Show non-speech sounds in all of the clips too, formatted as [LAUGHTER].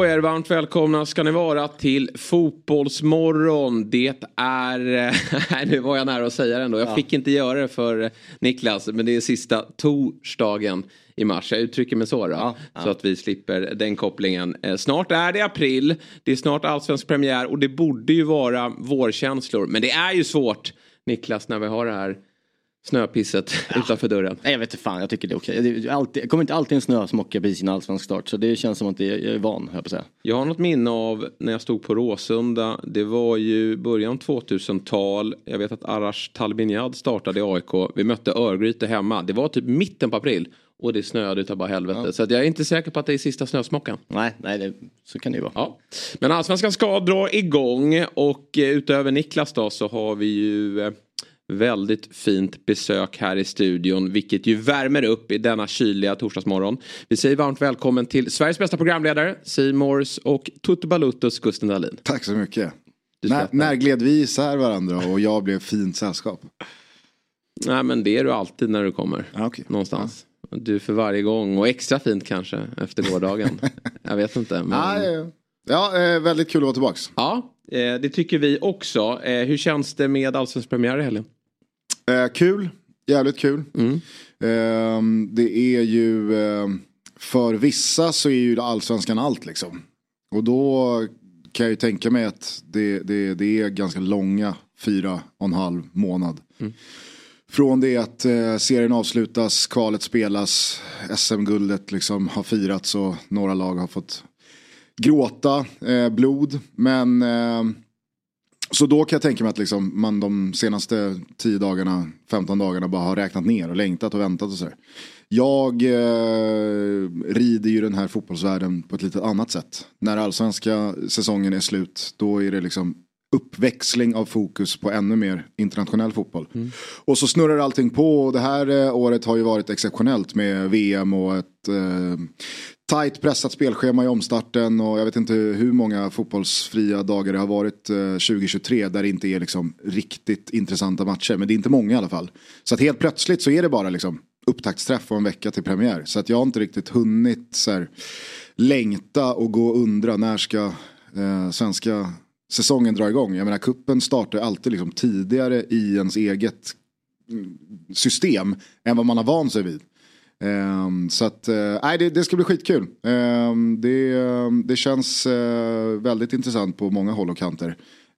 På er, varmt välkomna ska ni vara till Fotbollsmorgon. Det är, [LAUGHS] nu var jag nära att säga det ändå, jag fick inte göra det för Niklas, men det är sista torsdagen i mars. Jag uttrycker mig så då, Ja, så att vi slipper den kopplingen. Eh, Snart är det april, det är snart allsvensk premiär och det borde ju vara vårkänslor. Men det är ju svårt, Niklas, när vi har det här snöpisset utanför dörren. Nej jag vet inte fan, jag tycker det är okej. Det är alltid, det kommer inte alltid en snösmocka precis innan allsvensk start. Så det känns som att det, jag är van, höll jag på att säga. Jag har något minne av när jag stod på Råsunda. Det var ju början 2000-tal. Jag vet att Arash Talbinjad startade i AIK. Vi mötte Örgryte hemma. Det var typ mitten på april. Och det snöade utav bara helvete. Så att jag är inte säker på att det är sista snösmockan. Nej, nej det, så kan det ju vara. Ja. Men allsvenskan ska dra igång. Och eh, utöver Niklas då så har vi ju eh, väldigt fint besök här i studion. Vilket ju värmer upp i denna kyliga torsdagsmorgon. Vi säger varmt välkommen till Sveriges bästa programledare, Simors och Tutu Balutus Gusten Dahlin. Tack så mycket. När, när gled vi isär varandra och jag blev fint sällskap? Nej men det är du alltid när du kommer. Ja, okej. Någonstans. Du för varje gång och extra fint kanske efter gårdagen. [LAUGHS] Jag vet inte. Men... Ja, ja, ja. ja eh, väldigt kul att vara tillbaks. Ja, eh, det tycker vi också. Eh, Hur känns det med allsvensk premiär i helgen? Eh, kul, jävligt kul. Mm. Ehm, det är ju, ehm, för vissa så är ju allsvenskan allt liksom. Och då kan jag ju tänka mig att det, det, det är ganska långa fyra och en halv månad. Från det att eh, serien avslutas, kvalet spelas, SM-guldet liksom har firats och några lag har fått gråta eh, blod. Men eh, så då kan jag tänka mig att liksom man de senaste 10 dagarna, 15 dagarna bara har räknat ner och längtat och väntat och sådär. Jag eh, rider ju den här fotbollsvärlden på ett lite annat sätt. När allsvenska säsongen är slut, då är det liksom uppväxling av fokus på ännu mer internationell fotboll. Och så snurrar allting på och det här eh, året har ju varit exceptionellt med VM och ett eh, tajt pressat spelschema i omstarten och jag vet inte hur många fotbollsfria dagar det har varit eh, 2023 där det inte är liksom riktigt intressanta matcher. Men det är inte många i alla fall. Så att helt plötsligt så är det bara liksom upptaktsträff och en vecka till premiär. Så att jag har inte riktigt hunnit så här, längta och gå och undra när ska eh, svenska säsongen drar igång. Jag menar kuppen startar alltid liksom tidigare i ens eget mm, system än vad man har vant sig vid. Um, så att, eh, nej det, det ska bli skitkul. Um, det, um, det känns uh, väldigt intressant på många håll och kanter.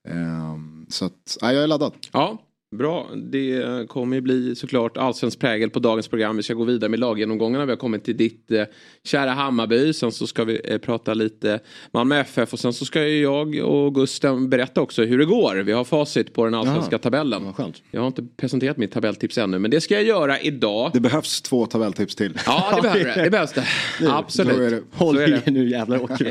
Ehm, så att, nej jag är laddad. Ja, bra. Det kommer ju bli såklart allsvensk prägel på dagens program. Vi ska gå vidare med laggenomgångarna. Vi har kommit till ditt eh, kära Hammarby. Sen så ska vi eh, prata lite Malmö FF och sen så ska ju jag och Gusten berätta också hur det går. Vi har facit på den allsvenska tabellen. Skönt. Jag har inte presenterat mitt tabelltips ännu men det ska jag göra idag. Det behövs två tabelltips till. Ja, det behöver det. Det behövs det. [LAUGHS] Absolut. Håll i nu jävlar åker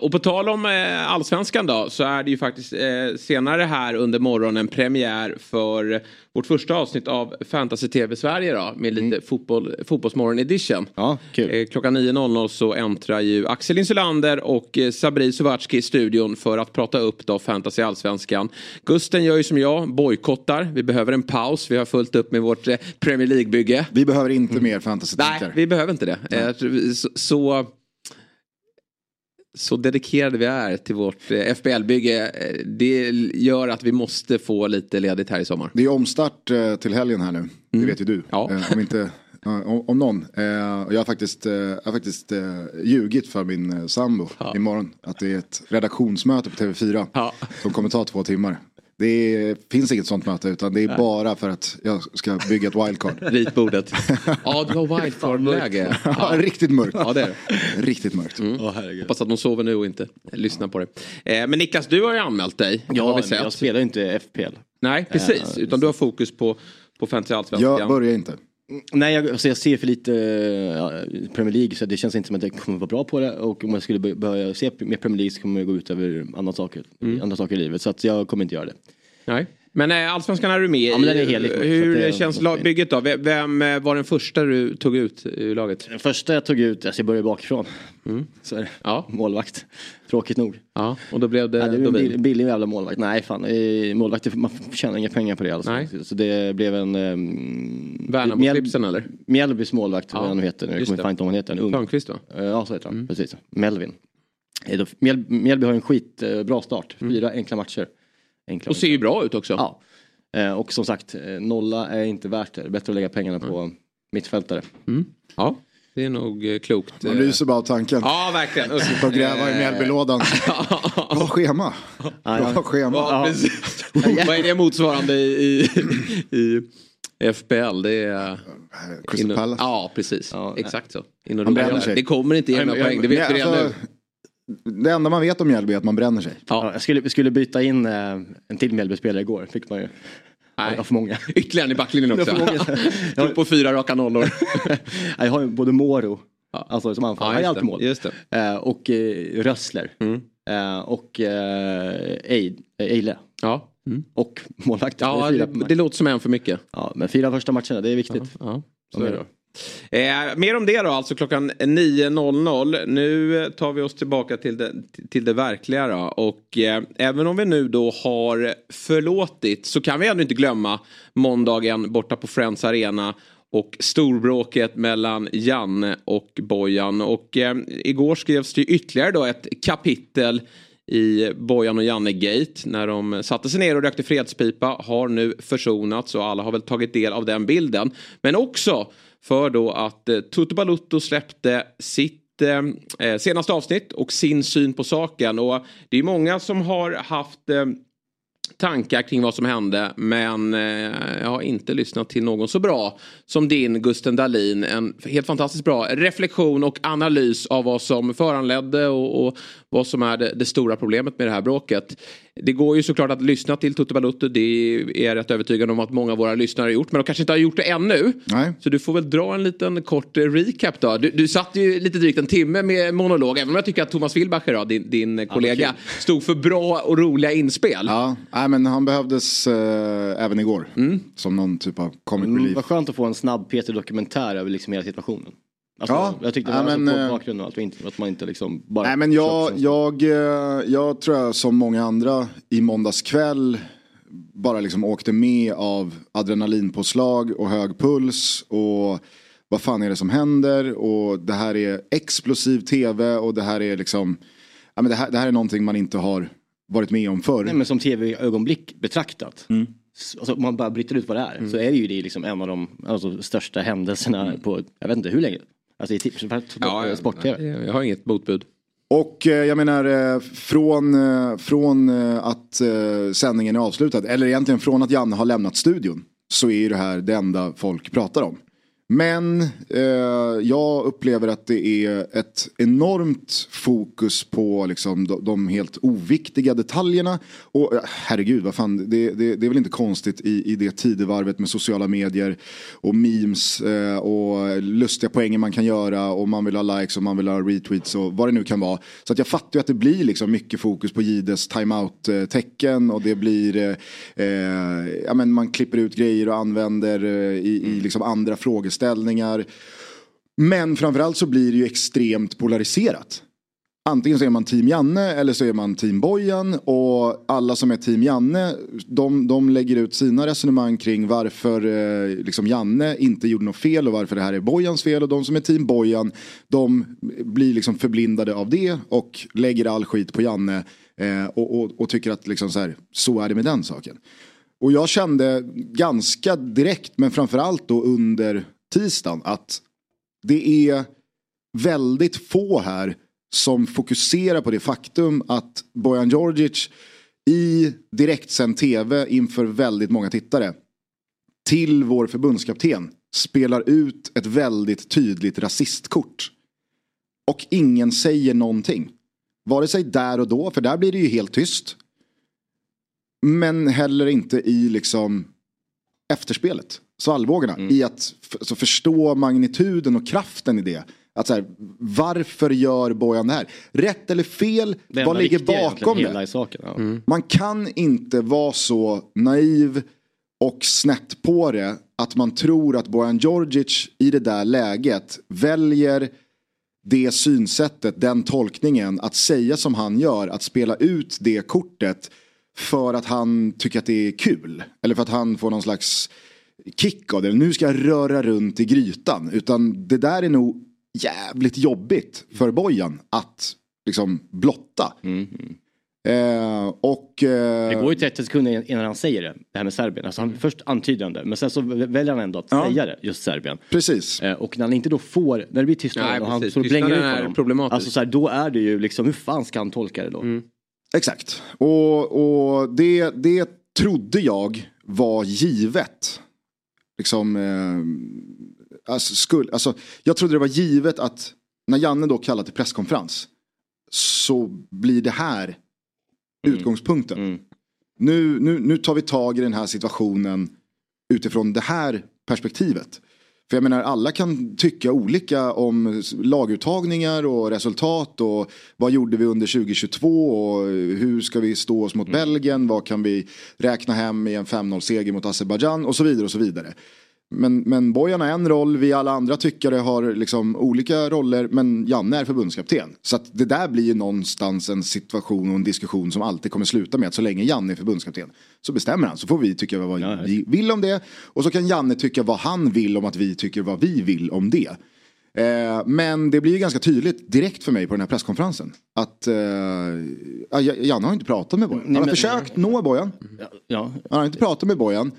Och på tal om eh, allsvenskan då så är det ju faktiskt eh, senare här under morgonen premiär för vårt första avsnitt av Fantasy TV Sverige då med lite fotboll, fotbollsmorgon edition. Ja, kul. Eh, Klockan 9.00 så äntrar ju Axel Insulander och eh, Sabri Sovatski i studion för att prata upp då Fantasy Allsvenskan. Gusten gör ju som jag, bojkottar. Vi behöver en paus. Vi har fullt upp med vårt eh, Premier League-bygge. Vi behöver inte mer fantasy Nej, vi behöver inte det. Eh, Så, så, dedikerade vi är till vårt eh, FBL-bygge. eh, Det gör att vi måste få lite ledigt här i sommar. Det är omstart eh, till helgen här nu. Det vet ju du. Mm. Ja. Om inte ja, om, någon. Jag har faktiskt, jag har faktiskt ljugit för min sambo imorgon. Att det är ett redaktionsmöte på TV4. Ja. Som kommer ta två timmar. Det är, finns inget sånt möte utan det är bara för att jag ska bygga ett wildcard. [LAUGHS] Ritbordet. ja, du har wildcard-läge. [LAUGHS] Ja. Ja. Riktigt mörkt. ja, det är det. Riktigt mörkt. Åh, herregud. Hoppas att de sover nu och inte lyssnar på det. Eh, Men Niklas, du har ju anmält dig. Ja, har vi sett. jag spelar ju inte FPL. Nej, precis. Eh, Utan du har fokus på, på Fantasy Allsvenskan. Jag börjar inte. Nej, jag, alltså jag ser för lite ja, Premier League så det känns inte som att jag kommer vara bra på det. Och om jag skulle börja se mer Premier League så kommer det gå ut över andra saker, mm. andra saker i livet. Så att jag kommer inte göra det. Nej. Men äh, allsvenskan är du med ja, men den är helig, Hur det känns lagbygget då? Vem eh, var den första du tog ut ur laget? Den första jag tog ut, alltså jag började bakifrån. Mm. Så är det. Ja. Målvakt. Tråkigt nog. Ja, och då blev det, ja, det blev en billig, billig jävla målvakt. Nej fan, målvakt, man tjänar inga pengar på det alls. Nej. Så det blev en... Um, Värnamo-slipsen eller? Mjällbys målvakt, ja. vad han nu heter. Jag kommer inte ihåg vad han heter. En ung. Törnqvist va? Ja, så heter han. Mm. Precis. Melvin. Mjällby har en skitbra start. Mm. Fyra mm. enkla matcher. Enkla och ser ju bra ut också. Ja. Eh, och som sagt, eh, nolla är inte värt det. Bättre att lägga pengarna på mm. mittfältare. Mm. Ja. Det är nog eh, klokt. Man ryser bara av tanken. Ja, verkligen. Sitta och gräva i Mjällbylådan. Bra [LAUGHS] schema. Bra schema. Ja, [LAUGHS] Vad är det motsvarande i, i, i FPL? Det är... Crystal Palace. Ja, precis. Ja, Exakt så. Det kommer inte ge några poäng, det vet vi redan alltså, nu. Det enda man vet om Mjällby är att man bränner sig. Ja, jag skulle, skulle byta in eh, en till Mjällby-spelare igår. Fick man ju. Nej. Jag för många. Ytterligare en i backlinjen [LAUGHS] också. jag [LAUGHS] har på fyra raka nollor. [LAUGHS] jag har ju både Moro, ja. alltså som anfallare, ja, han är alltid mål. Just eh, och eh, Rössler. Mm. Eh, och eh, Eile. Ja. Mm. Och målvakten. Ja, det, det, låter som en för mycket. Ja, men fyra första matcherna, det är viktigt. Ja, ja. Så är det. Eh, mer om det då, alltså klockan 9.00. Nu eh, tar vi oss tillbaka till det, till det verkliga då. Och eh, även om vi nu då har förlåtit så kan vi ändå inte glömma måndagen borta på Friends Arena och storbråket mellan Janne och Bojan. Och eh, igår skrevs det ytterligare då ett kapitel i Bojan och Janne-gate när de satte sig ner och rökte fredspipa har nu försonats och alla har väl tagit del av den bilden. Men också för då att eh, Tutu Balutto släppte sitt eh, eh, senaste avsnitt och sin syn på saken. Och det är många som har haft eh, tankar kring vad som hände men eh, jag har inte lyssnat till någon så bra som din Gusten Dahlin. En helt fantastiskt bra reflektion och analys av vad som föranledde och, och vad som är det, det, stora problemet med det här bråket. Det går ju såklart att lyssna till Tutu Balutto. Det är jag rätt övertygad om att många av våra lyssnare har gjort. Men de kanske inte har gjort det ännu. Nej. Så du får väl dra en liten kort recap då. Du, du satt ju lite drygt en timme med monolog. Även om jag tycker att Thomas Wilbacher, då, din, din kollega, ja, stod för bra och roliga inspel. Ja, Nej, men han behövdes äh, även igår. Mm. Som någon typ av comic mm, relief. Vad skönt att få en snabb Peter-dokumentär över liksom hela situationen. Alltså, ja, jag tyckte det var alltså men, alltså bakgrund och allt, att man inte liksom bara... Nej men jag, jag, jag, eh, jag tror jag som många andra i måndags kväll bara liksom åkte med av adrenalinpåslag och hög puls och vad fan är det som händer och det här är explosiv tv och det här är liksom, ja men det här, det här är någonting man inte har varit med om förr. Nej men som tv-ögonblick betraktat. Mm. Alltså, om man bara bryter ut vad det är mm. så är det ju det liksom en av de alltså, största händelserna mm. på, jag vet inte hur länge. Alltså i tips, ja, sport-tv. Jag har inget motbud. Och eh, jag menar eh, från, eh, från att sändningen är avslutad, eller egentligen från att Janne har lämnat studion, så är ju det här det enda folk pratar om. Men eh, jag upplever att det är ett enormt fokus på liksom, de, de helt oviktiga detaljerna. Och herregud, vad fan, det, det, det, är väl inte konstigt i, i det tidevarvet med sociala medier och memes eh, och lustiga poänger man kan göra och man vill ha likes och man vill ha retweets och vad det nu kan vara. Så att jag fattar ju att det blir liksom mycket fokus på Gides timeout-tecken och det blir, eh, eh, ja men man klipper ut grejer och använder eh, i, i liksom andra frågeställningar frågeställningar. Men framförallt så blir det ju extremt polariserat. Antingen så är man team Janne eller så är man team Bojan och alla som är team Janne de, de lägger ut sina resonemang kring varför eh, liksom Janne inte gjorde något fel och varför det här är Bojans fel och de som är team Bojan de blir liksom förblindade av det och lägger all skit på Janne eh, och, och, och, tycker att liksom så, här, så är det med den saken. Och jag kände ganska direkt men framförallt då under tisdagen att det är väldigt få här som fokuserar på det faktum att Bojan Djordjic i direktsänd tv inför väldigt många tittare till vår förbundskapten spelar ut ett väldigt tydligt rasistkort. Och ingen säger någonting. Vare sig där och då, för där blir det ju helt tyst. Men heller inte i liksom efterspelet svallvågorna. Mm. I att alltså, förstå magnituden och kraften i det. Att så här, varför gör Bojan det här? Rätt eller fel, Det vad ligger bakom det? hela i saken. Ja. Man kan inte vara så naiv och snett på det att man tror att Bojan Djordjic i det där läget väljer det synsättet, den tolkningen, att säga som han gör, att spela ut det kortet för att han tycker att det är kul. Eller för att han får någon slags kick av det. Nu ska jag röra runt i grytan. Utan det där är nog jävligt jobbigt för Bojan att liksom blotta. Eh, och... Eh, Det går ju 30 sekunder innan han säger det, det här med Serbien. Alltså han, först antyder han det, men sen så väljer han ändå att Ja. säga det, just Serbien. Precis. Eh, Och när han inte då får, när det blir tystnad Nej, och han precis. står och blänger ut honom. problematisk. Alltså så här, då är det ju liksom, hur fan ska han tolka det då? Exakt. Och, och det, det trodde jag var givet. Liksom, eh, alltså, skull, alltså, jag trodde det var givet att när Janne då kallar till presskonferens så blir det här utgångspunkten. Mm. Nu, nu, nu tar vi tag i den här situationen utifrån det här perspektivet. För jag menar alla kan tycka olika om laguttagningar och resultat och vad gjorde vi under 2022 och hur ska vi stå oss mot Belgien, vad kan vi räkna hem i en 5-0 seger mot Azerbajdzjan? Och så vidare och så vidare. Men, men Bojan har en roll, vi alla andra tyckare har liksom olika roller men Janne är förbundskapten. Så att det där blir ju någonstans en situation och en diskussion som alltid kommer sluta med att så länge Janne är förbundskapten så bestämmer han. Så får vi tycka vad Ja, ja. vi vill om det och så kan Janne tycka vad han vill om att vi tycker vad vi vill om det. Eh, men det blir ju ganska tydligt direkt för mig på den här presskonferensen att eh, ja, Janne har inte pratat med Bojan. Han har försökt nå Bojan. Ja, Han har inte pratat med Bojan.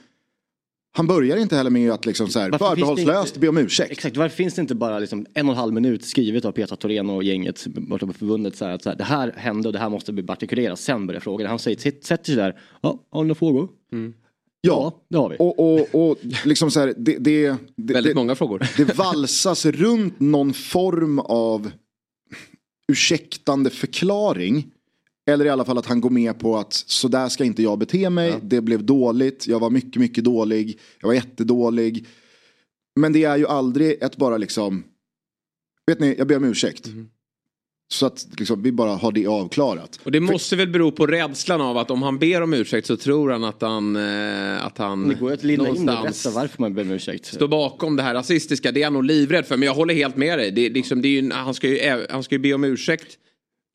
Han börjar inte heller med att liksom så här, Varför förbehållslöst inte- be om ursäkt. exakt. Varför finns det inte bara liksom en och en halv minut skrivet av Petra Thorén och gänget borta på förbundet så här, att så här, det här hände och det här måste bli artikulerat. Sen börjar frågan. Han säger, sätter sig där. Ja, har ni några frågor? Ja, det har vi. och, och, och liksom så här, det, det, det, Väldigt det, många frågor. [LAUGHS] det valsas runt någon form av ursäktande förklaring. Eller i alla fall att han går med på att så där ska inte jag bete mig. Det blev dåligt. Jag var mycket, mycket dålig. Jag var jättedålig. Men det är ju aldrig ett bara liksom. Vet ni, jag ber om ursäkt. Så att liksom, vi bara har det avklarat. Och det måste väl bero på rädslan av att om han ber om ursäkt så tror han att han... Eh, att han Det går ju att linda in och någonstans berätta varför man ber om ursäkt. står bakom det här rasistiska. Det är han nog livrädd för. Men jag håller helt med dig. Det, liksom, det är ju, han, ska ju, ä- han ska ju be om ursäkt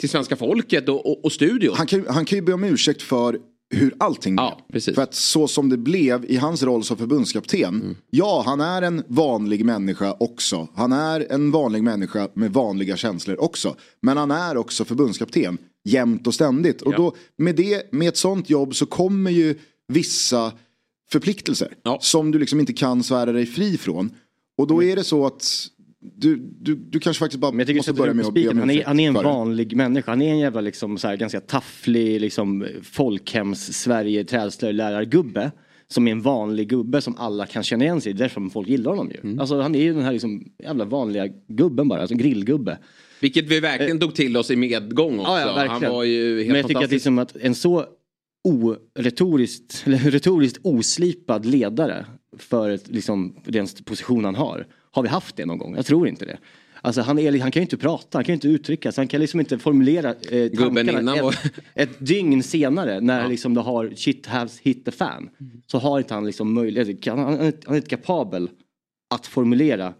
till svenska folket och, och, och studion. Han kan, han kan ju be om ursäkt för hur allting Ja, blev. precis. För att så som det blev i hans roll som förbundskapten. Ja, han är en vanlig människa också. Han är en vanlig människa med vanliga känslor också. Men han är också förbundskapten jämt och ständigt. Och Ja. då, med, det, med ett sånt jobb så kommer ju vissa förpliktelser. Ja. Som du liksom inte kan svära dig fri från. Och då är det så att du, du, du kanske faktiskt bara Men jag tycker måste börja med att be spiken. om Han är, han är en vanlig människa. Han är en jävla liksom, så här, ganska tafflig liksom, folkhems Sverige trädslöjdlärargubbe. Som är en vanlig gubbe som alla kan känna igen sig i. Därför folk gillar honom ju. Mm. Alltså, han är ju den här liksom, jävla vanliga gubben bara. Alltså grillgubbe. Vilket vi verkligen tog till oss i medgång också. Ja, ja, han var ju helt Men jag tycker att, liksom att en så oretoriskt, [LAUGHS] eller retoriskt oslipad ledare för ett, liksom, den position han har. Har vi haft det någon gång? Jag tror inte det. Alltså han, är, han kan ju inte prata, han kan ju inte uttrycka sig, han kan liksom inte formulera eh, tankarna innan ett, var- [LAUGHS] ett dygn senare när liksom det har shit has hit the fan. Så har inte han liksom möjlighet, han, han, han är inte kapabel att formulera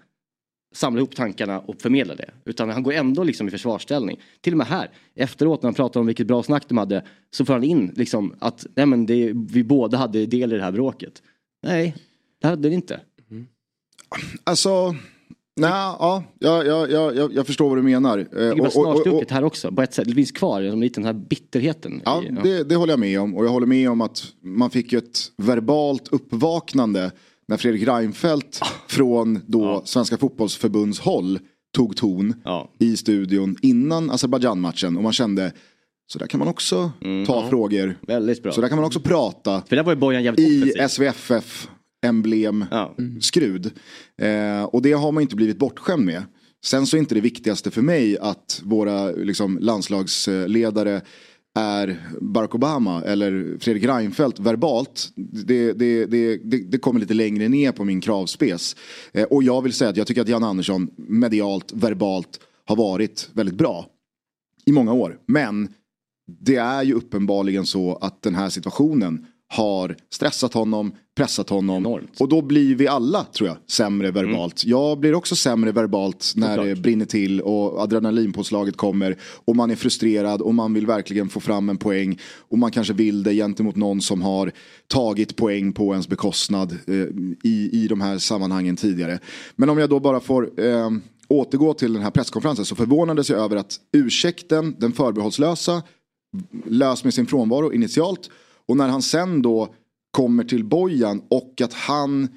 samla ihop tankarna och förmedla det. Utan han går ändå liksom i försvarsställning. Till och med här, efteråt när han pratar om vilket bra snack de hade, så får han in liksom att nej men det, vi båda hade del i det här bråket. Nej, det hade det inte. Alltså, nej, ja, jag, jag, jag, jag- jag förstår vad du menar. Eh, Det är bara och- och- snarstucket här också, på ett sätt. Det finns kvar liksom, lite den här bitterheten. Ja, i- det, det håller jag med om. Och jag håller med om att man fick ju ett verbalt uppvaknande när Fredrik Reinfeldt [LAUGHS] från då Svenska fotbollsförbunds håll tog ton Ja. i studion innan Azerbajdzjan-matchen. Och man kände, så där kan man också ta frågor. Väldigt bra. Så där kan man också prata För där var ju Bojan jävligt i offensiv. SVFF emblem Ja. skrud. Eh, och det har man inte blivit bortskämd med. Sen så är inte det viktigaste för mig att våra liksom, landslagsledare är Barack Obama eller Fredrik Reinfeldt verbalt. Det, det, det, det, kommer lite längre ner på min kravspes. Eh, och jag vill säga att jag tycker att Jan Andersson medialt, verbalt har varit väldigt bra. I många år. Men det är ju uppenbarligen så att den här situationen har stressat honom, pressat honom. Enormt. Och då blir vi alla, tror jag, sämre verbalt. Mm. Jag blir också sämre verbalt när Såklart. det brinner till och adrenalinpåslaget kommer. Och man är frustrerad och man vill verkligen få fram en poäng. Och man kanske vill det gentemot någon som har tagit poäng på ens bekostnad eh, i, i de här sammanhangen tidigare. Men om jag då bara får eh, återgå till den här presskonferensen så förvånades jag över att ursäkten, den förbehållslösa, lös med sin frånvaro initialt och när han sen då kommer till Bojan och att han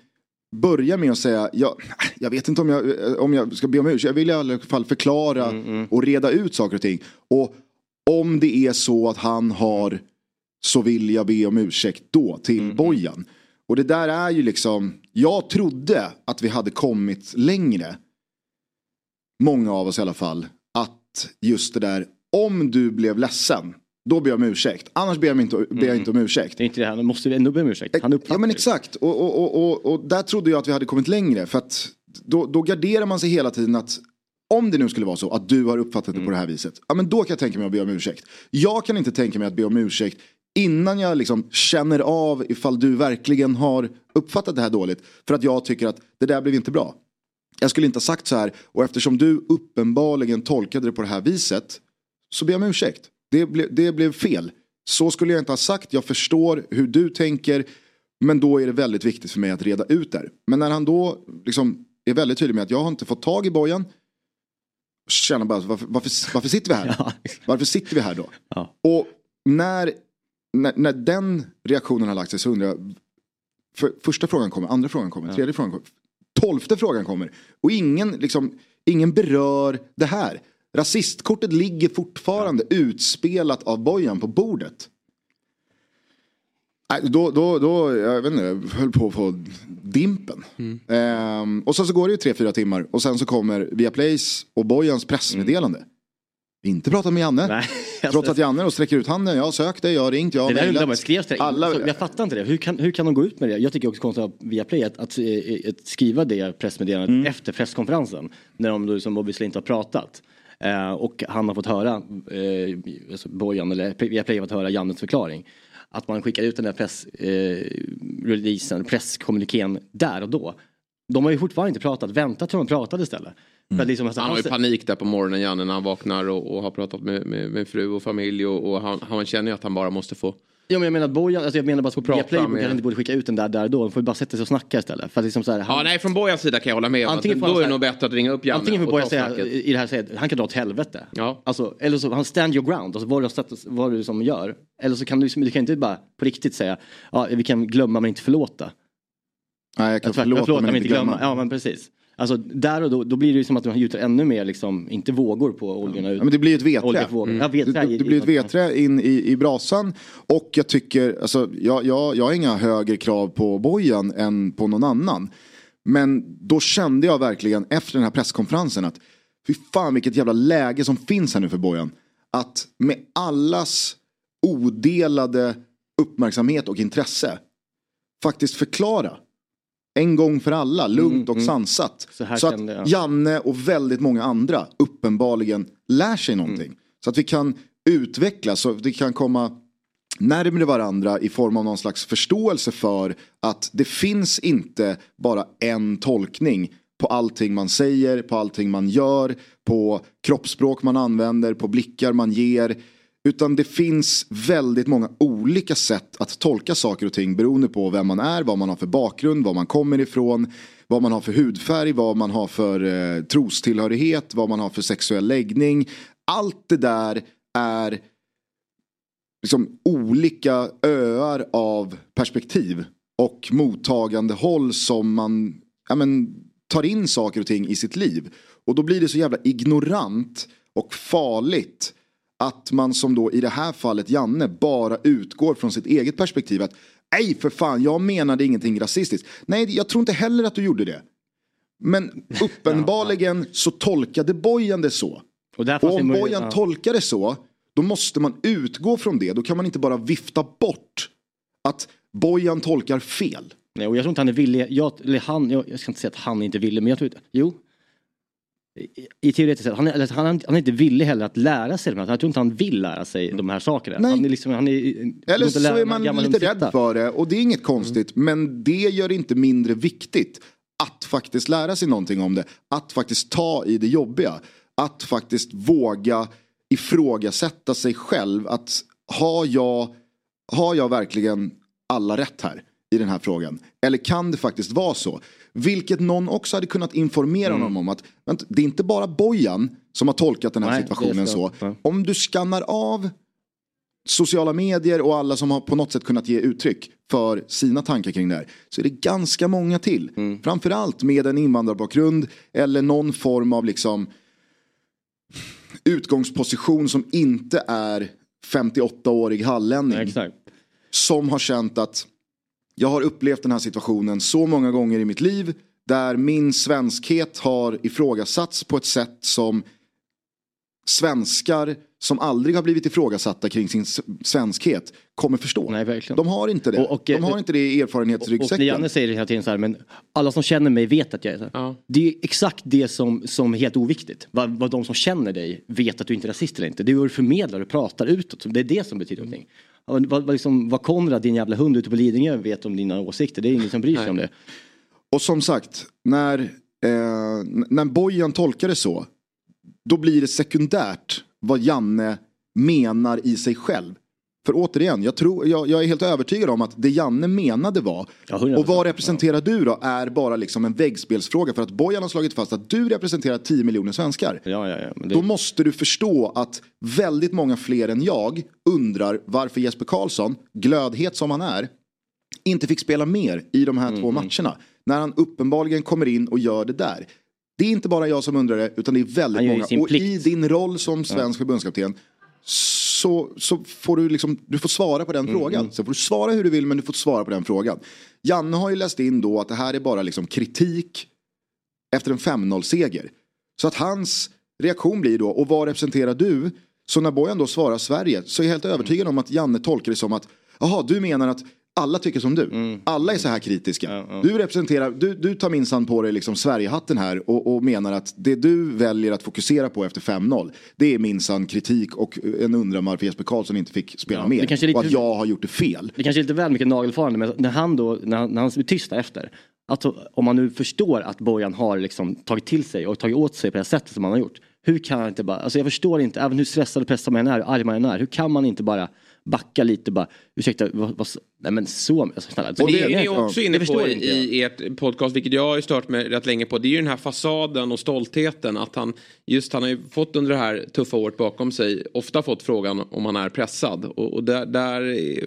börjar med att säga, jag, jag vet inte om jag, om jag ska be om ursäkt, jag vill i alla fall förklara mm, mm. och reda ut saker och ting. Och om det är så att han har så vill jag be om ursäkt då till mm. Bojan. Och det där är ju liksom, jag trodde att vi hade kommit längre. Många av oss i alla fall. Att just det där, om du blev ledsen då ber jag om ursäkt. Annars ber jag inte, ber jag inte om mm. ursäkt. Det är inte det, han måste ändå be om ursäkt. Han ja men exakt. Och, och, och, och, där trodde jag att vi hade kommit längre. För att då, då garderar man sig hela tiden att om det nu skulle vara så att du har uppfattat det mm. på det här viset. Ja men då kan jag tänka mig att be om ursäkt. Jag kan inte tänka mig att be om ursäkt innan jag liksom känner av ifall du verkligen har uppfattat det här dåligt. För att jag tycker att det där blev inte bra. Jag skulle inte ha sagt så här och eftersom du uppenbarligen tolkade det på det här viset så ber jag om ursäkt. Det, ble, det blev fel. Så skulle jag inte ha sagt. Jag förstår hur du tänker. Men då är det väldigt viktigt för mig att reda ut det. Men när han då liksom är väldigt tydlig med att jag har inte fått tag i Bojan. Känner bara varför, varför, varför sitter vi här? [LAUGHS] Ja. Varför sitter vi här då? Ja. Och när, när, när, den reaktionen har lagt sig så undrar jag. För, första frågan kommer, andra frågan kommer, ja. tredje frågan kommer. Tolfte frågan kommer. Och ingen, liksom, ingen berör det här. Rasistkortet ligger fortfarande utspelat av Bojan på bordet. Då, då, då, jag vet inte, jag höll på att få dimpen. Mm. Ehm, och så, så går det ju tre, fyra timmar och sen så kommer Viaplays och Bojans pressmeddelande. Mm. Inte pratat med Janne. Nej, [LAUGHS] Trots att Janne då sträcker ut handen. Jag har sökt det, jag har ringt, jag har mejlat. Alla... Alltså, jag fattar inte det. Hur kan, hur kan de gå ut med det? Jag tycker också konstigt av Viaplay att, att, att, skriva det pressmeddelandet mm. efter presskonferensen. När de då liksom obviously inte har pratat. Eh, och han har fått höra, eh, alltså Bojan, eller Viaplay har fått höra Jannes förklaring. Att man skickar ut den där pressreleasen, eh, presskommunikén där och då. De har ju fortfarande inte pratat, vänta till de pratade istället. Mm. Liksom, alltså, han har ju panik där på morgonen Janne när han vaknar och, och har pratat med, med, med, fru och familj och, och han, han känner ju att han bara måste få Ja men jag menar att Bojan, alltså jag menar bara att Viaplay kanske inte borde skicka ut den där där då. De får ju bara sätta sig och snacka istället. För att liksom så här, han... Ja nej från Bojans sida kan jag hålla med om antingen att då är det nog bättre att ringa upp Janne Antingen får Bojan säga i det här säga han kan dra åt helvete. Ja. Alltså, eller så, han stand your ground, alltså vad du, vad du som gör. Eller så kan du, du kan inte bara på riktigt säga, ja vi kan glömma men inte förlåta. Nej jag kan förlåta, förlåta men inte glömma. glömma. Ja men precis. Alltså där och då, då blir det ju som att man gjuter ännu mer, liksom, inte vågor på oljorna. Ja, men det blir ett vedträ. Mm. Ja, vedträ det, det, blir ett vedträ in i, i brasan. Och jag tycker, alltså, jag, jag, jag har inga högre krav på Bojan än på någon annan. Men då kände jag verkligen efter den här presskonferensen att fy fan vilket jävla läge som finns här nu för Bojan. Att med allas odelade uppmärksamhet och intresse faktiskt förklara en gång för alla, lugnt mm, och mm. sansat. Så, så att. Janne och väldigt många andra uppenbarligen lär sig någonting. Mm. Så att vi kan utvecklas, så att vi kan komma närmare varandra i form av någon slags förståelse för att det finns inte bara en tolkning på allting man säger, på allting man gör, på kroppsspråk man använder, på blickar man ger. Utan det finns väldigt många olika sätt att tolka saker och ting beroende på vem man är, vad man har för bakgrund, var man kommer ifrån, vad man har för hudfärg, vad man har för eh, trostillhörighet, vad man har för sexuell läggning. Allt det där är liksom olika öar av perspektiv och mottagande håll som man ja, men, tar in saker och ting i sitt liv. Och då blir det så jävla ignorant och farligt att man som då i det här fallet Janne bara utgår från sitt eget perspektiv. Att nej för fan, jag menade ingenting rasistiskt. Nej, jag tror inte heller att du gjorde det. Men [LAUGHS] uppenbarligen så tolkade Bojan det så. Och, och om Bojan ja. tolkar det så, då måste man utgå från det. Då kan man inte bara vifta bort att Bojan tolkar fel. Nej, och jag tror inte han är villig. Jag, eller han, jag, jag ska inte säga att han inte vill men jag tror jo. I, teoretiskt sett, han är, han, han är inte villig heller att lära sig de här. Jag tror inte han vill lära sig de här sakerna. Nej. Han är liksom, han är, Eller så är man lite rädd för det och det är inget konstigt. Men det gör det inte mindre viktigt att faktiskt lära sig någonting om det. Att faktiskt ta i det jobbiga. Att faktiskt våga ifrågasätta sig själv. Att har jag, har jag verkligen alla rätt här i den här frågan? Eller kan det faktiskt vara så? Vilket någon också hade kunnat informera Mm. honom om att det är inte bara Bojan som har tolkat den här Nej, situationen så. Om du skannar av sociala medier och alla som har på något sätt kunnat ge uttryck för sina tankar kring det här. Så är det ganska många till. Mm. Framförallt med en invandrarbakgrund eller någon form av liksom utgångsposition som inte är 58-årig hallänning. Exakt. Som har känt att jag har upplevt den här situationen så många gånger i mitt liv. Där min svenskhet har ifrågasatts på ett sätt som svenskar som aldrig har blivit ifrågasatta kring sin svenskhet kommer förstå. Nej, verkligen. De har inte det. Och- och, De eh, har inte det i Och när erfarenhetsryggsäcken. Janne säger det hela tiden så här, men alla som känner mig vet att jag är så här. Ja. Det är exakt det som, som är helt oviktigt. Vad, vad de som känner dig vet att du inte är rasist eller inte. Det är hur du förmedlar och pratar utåt. Det är det som betyder någonting. Vad, vad, liksom, vad Konrad, din jävla hund ute på Lidingö vet om dina åsikter. Det är ingen som bryr sig Nej. om det. Och som sagt, när, eh, när Bojan tolkar det så. Då blir det sekundärt vad Janne menar i sig själv. För återigen, jag, tror, jag, jag är helt övertygad om att det Janne menade var, Ja, 100%. och vad representerar du då, är bara liksom en väggspelsfråga. För att Bojan har slagit fast att du representerar 10 miljoner svenskar. Ja, ja, ja. Det, Då måste du förstå att väldigt många fler än jag undrar varför Jesper Karlsson, glödhet som han är, inte fick spela mer i de här två matcherna. När han uppenbarligen kommer in och gör det där. Det är inte bara jag som undrar det, utan det är väldigt många. Och i din roll som svensk förbundskapten så, så får du liksom, du får svara på den Mm, frågan. Sen får du svara hur du vill men du får svara på den frågan. Janne har ju läst in då att det här är bara liksom kritik efter en 5-0 seger. Så att hans reaktion blir då, och vad representerar du? Så när Bojan då svarar Sverige så är jag helt övertygad om att Janne tolkar det som att, jaha du menar att alla tycker som du. Alla är så här kritiska. Ja, ja. Du representerar, du, du tar minsann på dig liksom Sverigehatten här och, och menar att det du väljer att fokusera på efter 5-0 det är minsann kritik och en undran varför Jesper Karlsson inte fick spela Ja, mer. det kanske lite- Och att jag har gjort det fel. det kanske är lite väl mycket nagelfarande men när han då, när han, när han blir tyst efter. Alltså, om man nu förstår att Bojan har liksom tagit till sig och tagit åt sig på det här sättet som han har gjort. Hur kan han inte bara, alltså jag förstår inte, även hur stressad och pressad man än är, hur arg man än är. Hur kan man inte bara backa lite bara, ursäkta, vad, vad, nej men så, alltså, snälla. Det det- är ni också inne på i, inte i ert podcast, vilket jag har ju stört mig rätt länge på. Det är ju den här fasaden och stoltheten. Att han, just han har ju fått under det här tuffa året bakom sig, ofta fått frågan om han är pressad. Och, och där, där, är-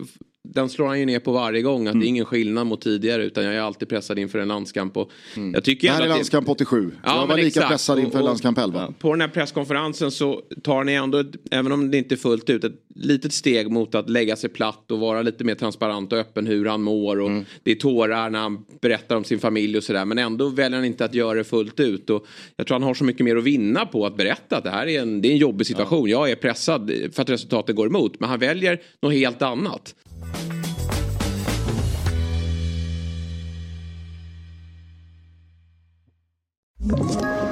den slår han ju ner på varje gång, att det är ingen skillnad mot tidigare, utan jag är alltid pressad inför en landskamp. Och jag tycker Det här är att landskamp 87. Ja, jag var lika exakt. pressad inför Och- och- landskamp 11. På den här presskonferensen så tar ni ändå, även om det inte är fullt ut, ett litet steg mot att lägga sig platt och vara lite mer transparent och öppen hur han mår. Och Mm. Det är tårar när han berättar om sin familj och sådär. Men ändå väljer han inte att göra det fullt ut. Och jag tror han har så mycket mer att vinna på att berätta att det här är en, det är en jobbig situation. Jag är pressad för att resultatet går emot. Men han väljer något helt annat. Ett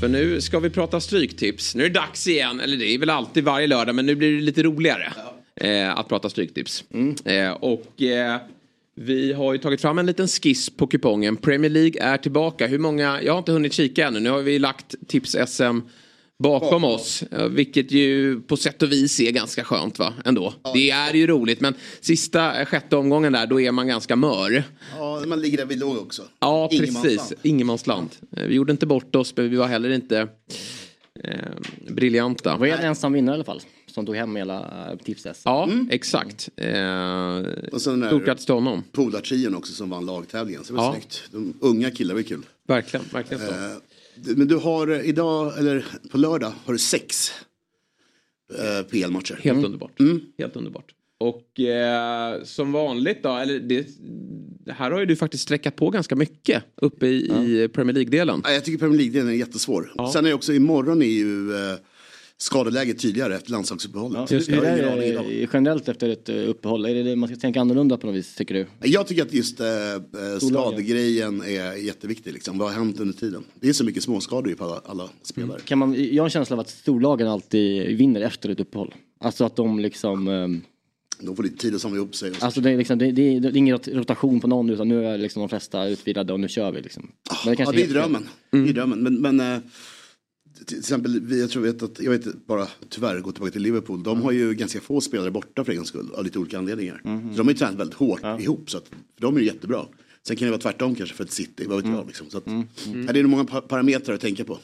För nu ska vi prata stryktips. Nu är det dags igen, eller det är väl alltid varje lördag, men nu blir det lite roligare. Eh, att prata stryktips. Eh, och eh, vi har ju tagit fram en liten skiss på kupongen. Premier League är tillbaka. Hur många, jag har inte hunnit kika ännu. Nu har vi lagt tips-SM bakom oss. eh, Vilket ju på sätt och vis är ganska skönt va, ändå. Det är ju roligt, men sista eh, sjätte omgången där, då är man ganska mör. Ja, man ligger där vi låg också. Ja, precis. Ingenmansland. Eh, Vi gjorde inte bort oss, men vi var heller inte eh, briljanta. Var en ensam vinnare i alla fall. Som tog hem hela äh, tipset. Ja, exakt. Eh, Och sen den stort grattis till honom. polartrion också som vann lagtävlingen. Så det var Ja. snyggt. De unga killar var kul. Verkligen, verkligen så. Eh, Men du har eh, idag, eller på lördag, har du sex eh, PL-matcher. Helt underbart. Helt underbart. Och eh, som vanligt då, eller det, det här har ju du faktiskt sträckat på ganska mycket uppe i, i Premier League-delen. Ja, Jag tycker Premier League-delen är jättesvår. Sen är också imorgon är ju eh, skadeläget tydligare efter landslagsuppehållet. Just Jag det, har är ingen aning idag. det generellt efter ett eh, uppehåll, är det det man ska tänka annorlunda på något vis tycker du? Jag tycker att just eh, eh, skadegrejen är jätteviktig. Liksom. Vad har hänt under tiden? Det är så mycket småskador på alla, alla spelare. Kan man, jag har en känsla av att storlagen alltid vinner efter ett uppehåll. Alltså att de liksom, ehm, De får lite tid att samla ihop sig. Alltså det är, liksom, det, det, är, det är ingen rot- rotation på någon utan nu är liksom de flesta utvilade och nu kör vi liksom. Men ja, kanske det är drömmen. Det är drömmen. Men, men eh, till exempel, vi- jag tror vet att, jag vet bara tyvärr, gå tillbaka till Liverpool. De har ju ganska få spelare borta för en gångs skull av lite olika anledningar. Så de har ju tränat väldigt hårt ihop. Så att, för de är ju jättebra. Sen kan det vara tvärtom kanske för ett City, vad vet jag. Liksom. Så att, ja, det är nog många pa- parametrar att tänka på.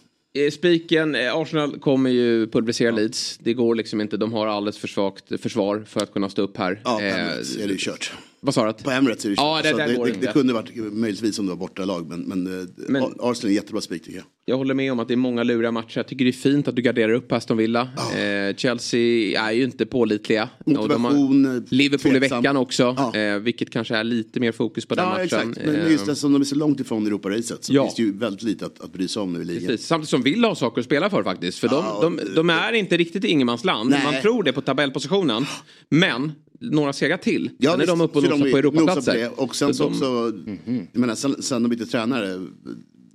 Spiken, eh, Arsenal kommer ju pulverisera Leeds. Det går liksom inte, de har alldeles för svagt försvar för att kunna stå upp här. Ja, Eh, är det ju kört. Vad sa du? På Emirates är det Ja, det- det, det, det kunde varit möjligtvis om det var borta lag men, men, eh, Men- Arsenal är en jättebra spik tycker jag. Jag håller med om att det är många luriga matcher. Jag tycker det är fint att du garderar upp Aston Villa. Eh, Chelsea är ju inte pålitliga. Och de har Motivation, eh, Liverpool i tveksam. veckan också. Ja. Eh, vilket kanske är lite mer fokus på den Ja matchen. exakt, men Eh, just eftersom de är så långt ifrån Europaracet så Ja. finns det ju väldigt lite att, att bry sig om nu i ligan. Precis. Samtidigt som Villa har saker att spela för faktiskt. För Ja, de, de, de är inte riktigt i ingenmansland. Man tror det på tabellpositionen. Men några segrar till. Ja, sen är de visst, uppe och nosar på Europaplatser. Och sen Så så också, jag menar sen, sen de bytte tränare,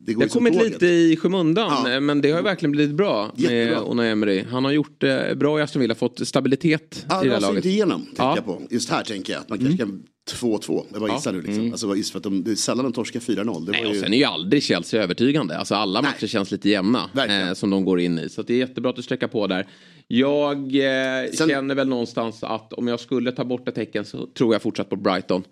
det går Det har kommit tåget. lite i skymundan Ja. eh, men det har verkligen blivit bra med Jättebra. Unai Emery. Han har gjort det bra i Aston Villa, fått stabilitet Ja, i det här laget. inte igenom, tänker Ja. Mm. jag på. Just här tänker jag att man kanske kan 2-2, jag bara gissar nu liksom. Alltså just för att de, det är sällan de torskar 4-0. Det Nej, var och ju... sen är ju aldrig Chelsea övertygande. Alltså alla Nej. matcher känns lite jämna eh, som de går in i. Så att det är jättebra att du sträcker på där. Jag eh, Sen- känner väl någonstans att om jag skulle ta bort ett tecken så tror jag fortsatt på Brighton.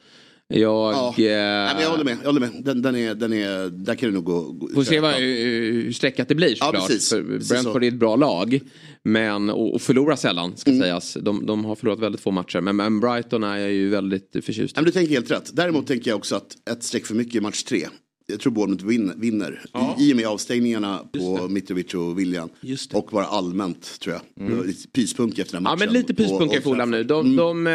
Jag... Ja. Eh, Nej, men jag håller med, jag håller med. Den, den är, den är, där kan det nog gå. gå Får se vad, Ja. hur sträckat det blir såklart. precis. För Brentford är ett bra lag. Men, och, och förlorar sällan ska Mm. sägas. De, de har förlorat väldigt få matcher. Men, men Brighton är jag ju väldigt förtjust i. Du tänker helt rätt. Däremot tänker jag också att ett streck för mycket i match tre. Jag tror Bournemouth vin, vinner. I, I och med avstängningarna på Mitrovic och William. Och bara allmänt tror jag. Lite pyspunk efter den Ja matchen. men lite i och Fulham nu. De, de eh,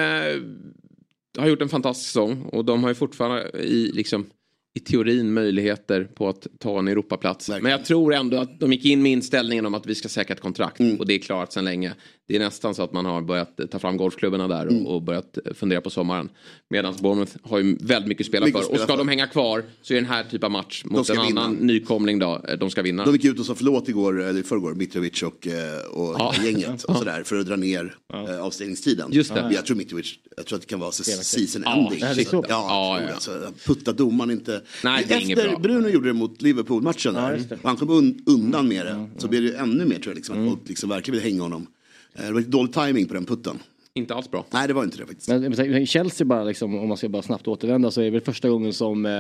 har gjort en fantastisk säsong och de har ju fortfarande i, liksom, i teorin möjligheter på att ta en Europaplats. Verkligen. Men jag tror ändå att de gick in med inställningen om att vi ska säkra ett kontrakt Mm. och det är klarat sedan länge. Det är nästan så att man har börjat ta fram golfklubborna där och, Mm. och börjat fundera på sommaren. Medan Bournemouth har ju väldigt mycket att spela Mycket för. Och spela ska för. de hänga kvar så är den här typen av match mot ska en vinna. annan nykomling då, eh, de ska vinna. De gick ut och sa förlåt igår, eller i förrgår, Mitrovic och, eh, och Ja. gänget och sådär för att dra ner eh, avstängningstiden. Just det. Jag tror Mitrovic, jag tror att det kan vara season Ja, ending. det är så. Ja, Ja, ja. det. Alltså, putta domaren inte. Nej, det är inget Efter bra. Bruno gjorde det mot Liverpool-matchen det. och han kom un undan med det, så blev det ju ännu mer tror jag, liksom, att folk liksom verkligen vill hänga honom. Eh, Det var lite dålig timing på den putten. Inte alls bra. Nej, det var inte det faktiskt. Men men Chelsea bara liksom, om man ska bara snabbt återvända så är det väl första gången som eh,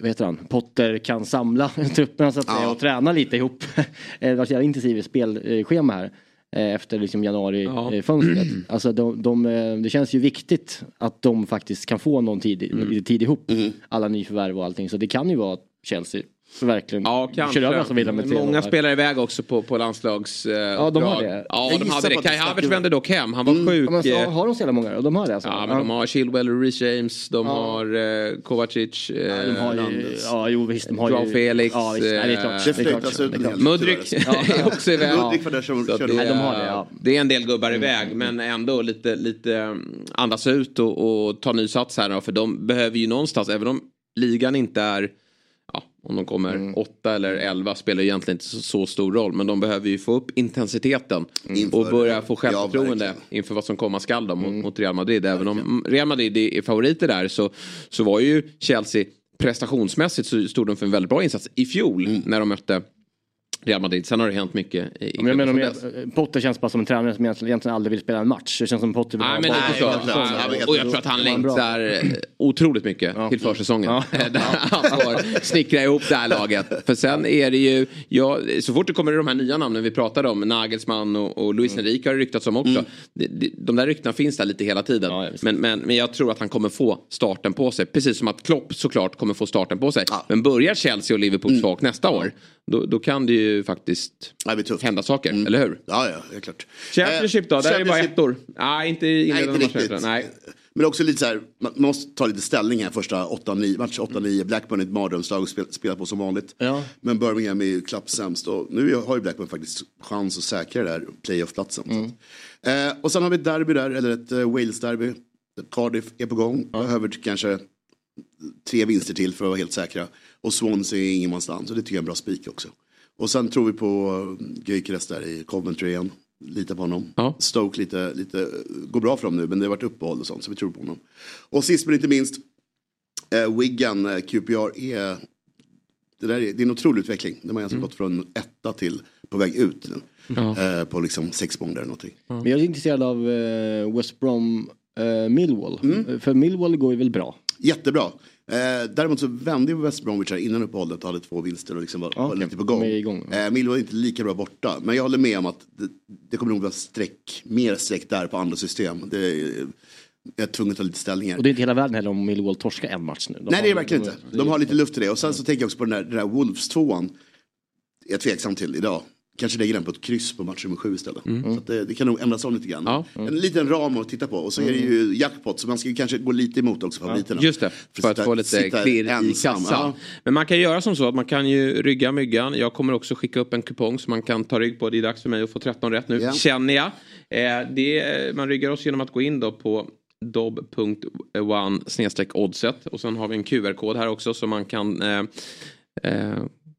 vad heter han, Potter kan samla [LAUGHS] trupperna så att säga Ja. och träna lite ihop. [LAUGHS] Eh, det har varit jävla intensivt spelschema här eh, efter liksom januari Ja. Alltså de, de, det känns ju viktigt att de faktiskt kan få någon tid, Mm. tid ihop. Alla nyförvärv och allting. Så det kan ju vara att Chelsea verkligen Ja, kanske. kör över Villa med 3-0 Många spelar iväg också på, på landslags... Eh, Ja, de har det. Ja, Jag de hade det. Kai Havertz vände dock hem. Han var sjuk. Ja, men, så, eh, har de så jävla många? De har det alltså? Ja, men de har Chilwell och Reece James. De har eh, Kovacic. Eh, Ja, de har ju, ja, jo visst. De har Joao ju, Felix, Ja, visst. Nej, det är klart. eh, Det är klart. en är [LAUGHS] också iväg. Mudryk var där som körde det, Nej, de har är- det, ja. det är en del gubbar iväg men ändå lite, lite mm, andas ut och, och ta ny sats här för de behöver ju någonstans, även om ligan inte är Ja, om de kommer Mm. åtta eller elva spelar egentligen inte så, så stor roll. Men de behöver ju få upp intensiteten. Inför- och börja få Ja, självförtroende verkligen. inför vad som komma skall då, mot, Mm. mot Real Madrid. Även om Real Madrid är favoriter där så, så var ju Chelsea prestationsmässigt så stod de för en väldigt bra insats i fjol Mm. när de mötte Real Madrid. Sen har det hänt mycket. I, Men jag menar, Potter känns bara som en tränare som egentligen, aldrig vill spela en match. Det känns som Potter vill Nej, ha men så. Ja, men helt och jag tror att han en längtar eh, otroligt mycket till försäsongen. [LAUGHS] Där han får snickra ihop det här laget. För sen är det ju, ja, så fort det kommer de här nya namnen vi pratade om, Nagelsmann och, och Luis Enrique har det ryktats om också. Det- det- De där ryktena finns där lite hela tiden. Ja, ja, men, men, men jag tror att han kommer få starten på sig. Precis som att Klopp såklart kommer få starten på sig. Men börjar Chelsea och Liverpool svagt nästa år, då, då kan det ju faktiskt Det hända saker, eller hur? Ja, ja, det är klart. Championship då, Eh, där är det bara Championship- ettor. Nej, inte Nej, inledande inte matcher. riktigt. Nej. Men också lite så här, man måste ta lite ställning här första 8-9, match 8-9. Blackburn är ett mardrömslag och spel, spelar på som vanligt. Ja. Men Birmingham är ju klappsämst och nu har ju Blackburn faktiskt chans att säkra det där playoff-platsen. Att- Eh, och sen har vi ett derby där, eller ett eh, Wales-derby. Cardiff är på gång, behöver kanske tre vinster till för att vara helt säkra. Och Swansea är ingenmansland, så det tycker jag är en bra spik också. Och sen tror vi på eh, Gyökeres där i Coventry igen. Litar på honom. Ja. Stoke lite, lite, går bra för dem nu men det har varit uppehåll och sånt så vi tror på honom. Och sist men inte minst eh, Wigan, eh, QPR är det, där är, det är en otrolig utveckling. De har alltså gått från etta till på väg ut nu. Eh, på liksom sex månader eller någonting. Men jag är intresserad av eh, West Brom eh, Millwall. Mm. För Millwall går ju väl bra. Jättebra. Eh, däremot så vände ju West Bromwich här innan uppehållet och hade två vinster och liksom var, var okej. lite på gång. Igång. Eh, Millwall är inte lika bra borta. Men jag håller med om att det, det kommer nog vara streck, mer streck där på andra system. Det jag är tvungen att ta lite ställningar. Och det är inte hela världen heller om Millwall torskar en match nu. De Nej det är det verkligen inte. De har lite luft till det. Och sen så tänker jag också på den där, den där Wolves tvåan. Jag är tveksam till idag. Kanske lägger den på ett kryss på match nummer sju istället. Så att det, det kan nog ändras om lite grann. Ja. En liten ram att titta på. Och så är det ju jackpot. Så man ska ju kanske gå lite emot också favoriterna. Just det, för att sitta- få lite klirr i kassan. Ja. Men man kan göra som så att man kan ju rygga myggan. Jag kommer också skicka upp en kupong som man kan ta rygg på. Det är dags för mig att få 13 rätt nu, Ja. känner jag. Eh, det, man ryggar oss genom att gå in då på dob.one oddset och sen har vi en QR-kod här också så man kan eh, eh,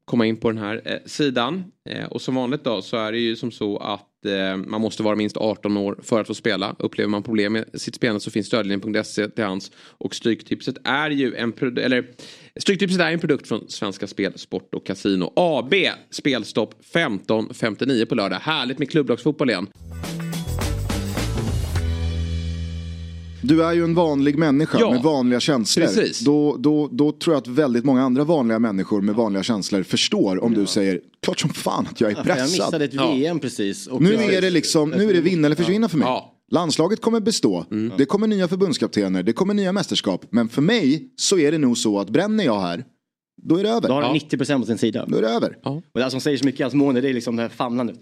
komma in på den här eh, sidan. Eh, och som vanligt då så är det ju som så att eh, man måste vara minst 18 år för att få spela. Upplever man problem med sitt spelande så finns stödlinjen.se till hands. Och Stryktipset är ju en produkt, eller Stryktipset är en produkt från Svenska Spel, Sport och Casino AB. Spelstopp 15.59 på lördag. Härligt med klubblagsfotboll igen. Du är ju en vanlig människa Ja, med vanliga känslor. precis. Då, då, då tror jag att väldigt många andra vanliga människor med vanliga känslor förstår om du säger klart som fan att jag är Ja, för jag pressad. missade ett VM precis. Och Nu precis. är det liksom, nu är det vinna eller försvinna för mig. Ja. Landslaget kommer bestå, det kommer nya förbundskaptener, det kommer nya mästerskap. Men för mig så är det nog så att bränner jag här, då är det över. Då har Ja. han 90% på sin sida. Då är det över. Ja. Och det som säger så mycket i hans månader det är liksom det här famlandet.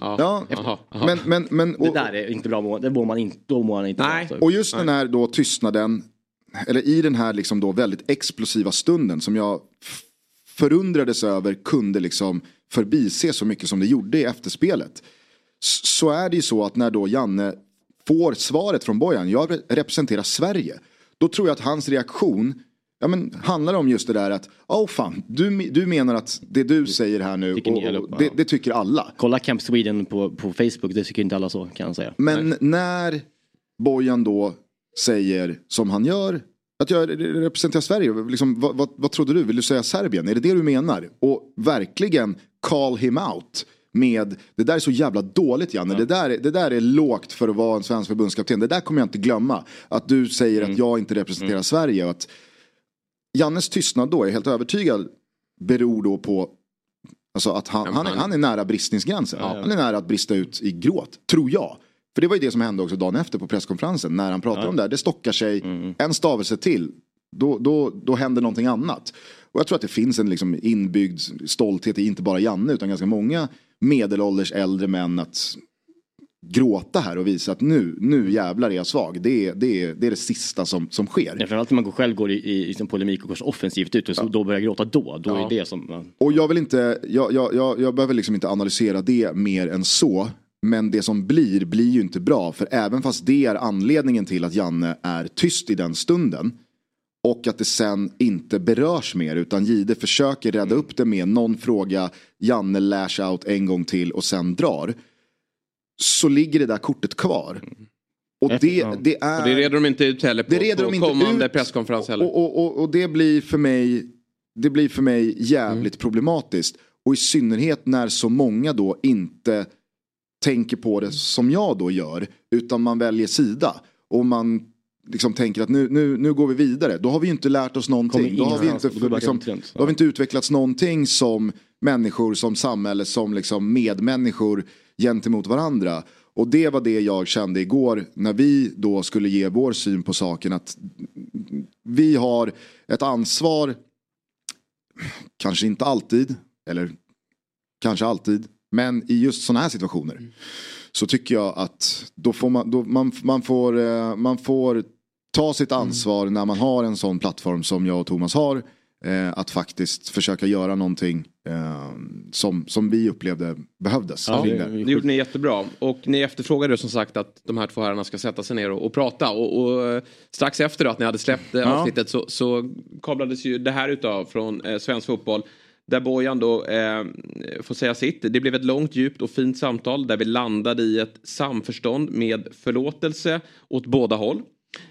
Ja, Ja, Aha, aha. men, men, men, Det och, där är inte bra. Det mår man inte, då mår han inte Nej. bra. och just den här då tystnaden, eller i den här liksom då väldigt explosiva stunden som jag förundrades över kunde liksom förbise så mycket som det gjorde i efterspelet. Så är det ju så att när då Janne får svaret från Bojan, jag re- representerar Sverige. Då tror jag att hans reaktion ja, men, handlar om just det där att, åh oh, fan, du, du menar att det du säger här nu, och, och, det, ja. det tycker alla. Kolla Camp Sweden på, på Facebook, det tycker inte alla så kan jag säga. Men när Bojan då säger som han gör, att jag representerar Sverige, liksom, vad, vad, vad trodde du? Vill du säga Serbien? Är det det du menar? Och verkligen call him out. Med, det där är så jävla dåligt Janne, det, där, är- det där är lågt för att vara en svensk förbundskapten. Det där kommer jag inte glömma. Att du säger att jag inte representerar Sverige. Och att Jannes tystnad då, är helt övertygad, beror då på Alltså att han, han, är, han är nära bristningsgränsen. Han är nära att brista ut i gråt, tror jag. För det var ju det som hände också dagen efter på presskonferensen. När han pratade om det här, det stockar sig en stavelse till. Då, då, då händer någonting annat. Och jag tror att det finns en liksom inbyggd stolthet i inte bara Janne utan ganska många medelålders äldre män att gråta här och visa att nu, nu jävlar är jag svag. Det är det, är, det, är det sista som, som sker. Ja, framförallt när man går själv går i, i, i sin polemik och går så offensivt ut och så då börjar gråta då. Då är det som... man- Och jag vill inte, jag, jag, jag, jag behöver liksom inte analysera det mer än så. Men det som blir, blir ju inte bra. För även fast det är anledningen till att Janne är tyst i den stunden. Och att det sen inte berörs mer. Utan Gide försöker rädda upp det med någon fråga. Janne lash out en gång till och sen drar. Så ligger det där kortet kvar. Och det, det är... Och det reder de inte ut heller på, Det reder på de inte kommande ut. presskonferens heller. Och, och, och, och det blir för mig, det blir för mig jävligt problematiskt. Och i synnerhet när så många då inte tänker på det som jag då gör. Utan man väljer sida. Och man liksom tänker att nu, nu, nu går vi vidare. Då har vi ju inte lärt oss någonting. Då har, vi inte, bara liksom, då har vi inte utvecklats någonting som människor, som samhälle, som liksom medmänniskor gentemot varandra. Och det var det jag kände igår när vi då skulle ge vår syn på saken. Att vi har ett ansvar, kanske inte alltid, eller kanske alltid, men i just sådana här situationer. Så tycker jag att då får man, då man, man, får, eh, man får ta sitt ansvar när man har en sån plattform som jag och Thomas har. Eh, att faktiskt försöka göra någonting eh, som, som vi upplevde behövdes. Ja, det, det. det gjorde ni jättebra. Och ni efterfrågade som sagt att de här två herrarna ska sätta sig ner och, och prata. Och, och eh, strax efter då, att ni hade släppt eh, avsnittet så, så kablades ju det här utav från eh, Svensk Fotboll. Där Bojan då eh, får säga sitt. Det blev ett långt, djupt och fint samtal där vi landade i ett samförstånd med förlåtelse åt båda håll.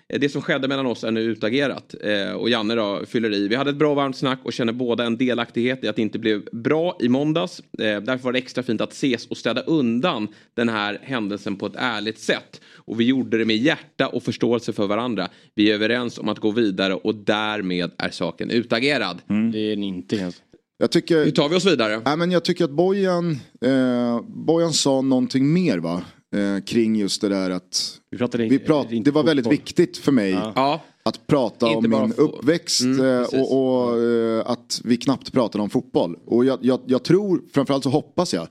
Eh, Det som skedde mellan oss är nu utagerat. Eh, och Janne då fyller i. Vi hade ett bra och varmt snack och känner båda en delaktighet i att det inte blev bra i måndags. Eh, därför var det extra fint att ses och städa undan den här händelsen på ett ärligt sätt. Och vi gjorde det med hjärta och förståelse för varandra. Vi är överens om att gå vidare och därmed är saken utagerad. Det är ni inte ens. Jag tycker, Hur tar vi oss vidare? Nej, men jag tycker att Bojan, eh, Bojan sa någonting mer va? Eh, kring just det där att Vi pratade vi prat, det var väldigt viktigt för mig Ja, att prata Inte om min uppväxt Mm, eh, och, och eh, att vi knappt pratade om fotboll. Och jag, jag, jag tror, framförallt så hoppas jag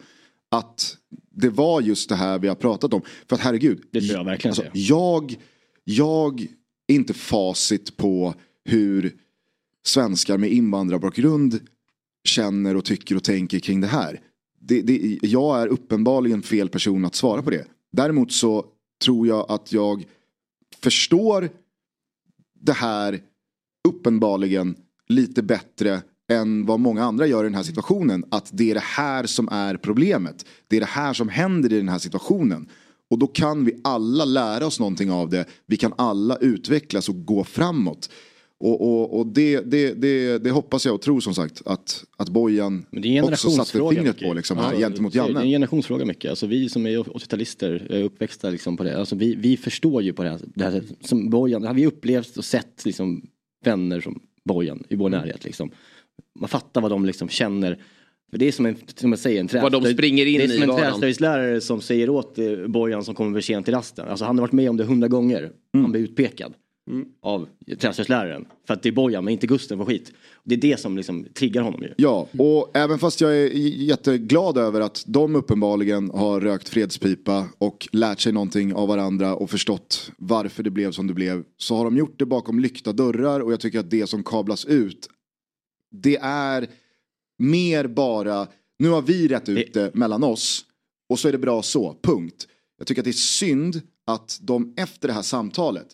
att det var just det här vi har pratat om. För att herregud, Det tror jag verkligen alltså, jag, jag är inte facit på hur svenskar med invandrarbakgrund känner och tycker och tänker kring det här. Det, det, jag är uppenbarligen fel person att svara på det. Däremot så tror jag att jag förstår det här uppenbarligen lite bättre än vad många andra gör i den här situationen. Att det är det här som är problemet. Det är det här som händer i den här situationen. Och då kan vi alla lära oss någonting av det. Vi kan alla utvecklas och gå framåt. Och, och, och det, det, det, det hoppas jag och tror som sagt att, att Bojan också satte fingret mycket. på liksom, Ja, här, gentemot det är- Det är en Janne. generationsfråga mycket. Alltså vi som är 80-talister, är uppväxta liksom på det. Alltså vi, vi förstår ju på det här, det här. Som Bojan, det har vi upplevt och sett liksom vänner som Bojan i vår närhet liksom. Man fattar vad de liksom känner. För det är som en, som jag säger, en Vad de träslöjd- springer in Det är som en träslöjdslärare som säger åt eh, Bojan som kommer för sent till rasten. Alltså han har varit med om det hundra gånger. Han blir utpekad. Av träslöjdsläraren. För att det är Bojan men inte Gusten för skit. Det är det som liksom triggar honom ju. Ja, och även fast jag är jätteglad över att de uppenbarligen har rökt fredspipa och lärt sig någonting av varandra och förstått varför det blev som det blev. Så har de gjort det bakom lyckta dörrar och jag tycker att det som kablas ut det är mer bara, nu har vi rätt ut det mellan oss och så är det bra så, punkt. Jag tycker att det är synd att de efter det här samtalet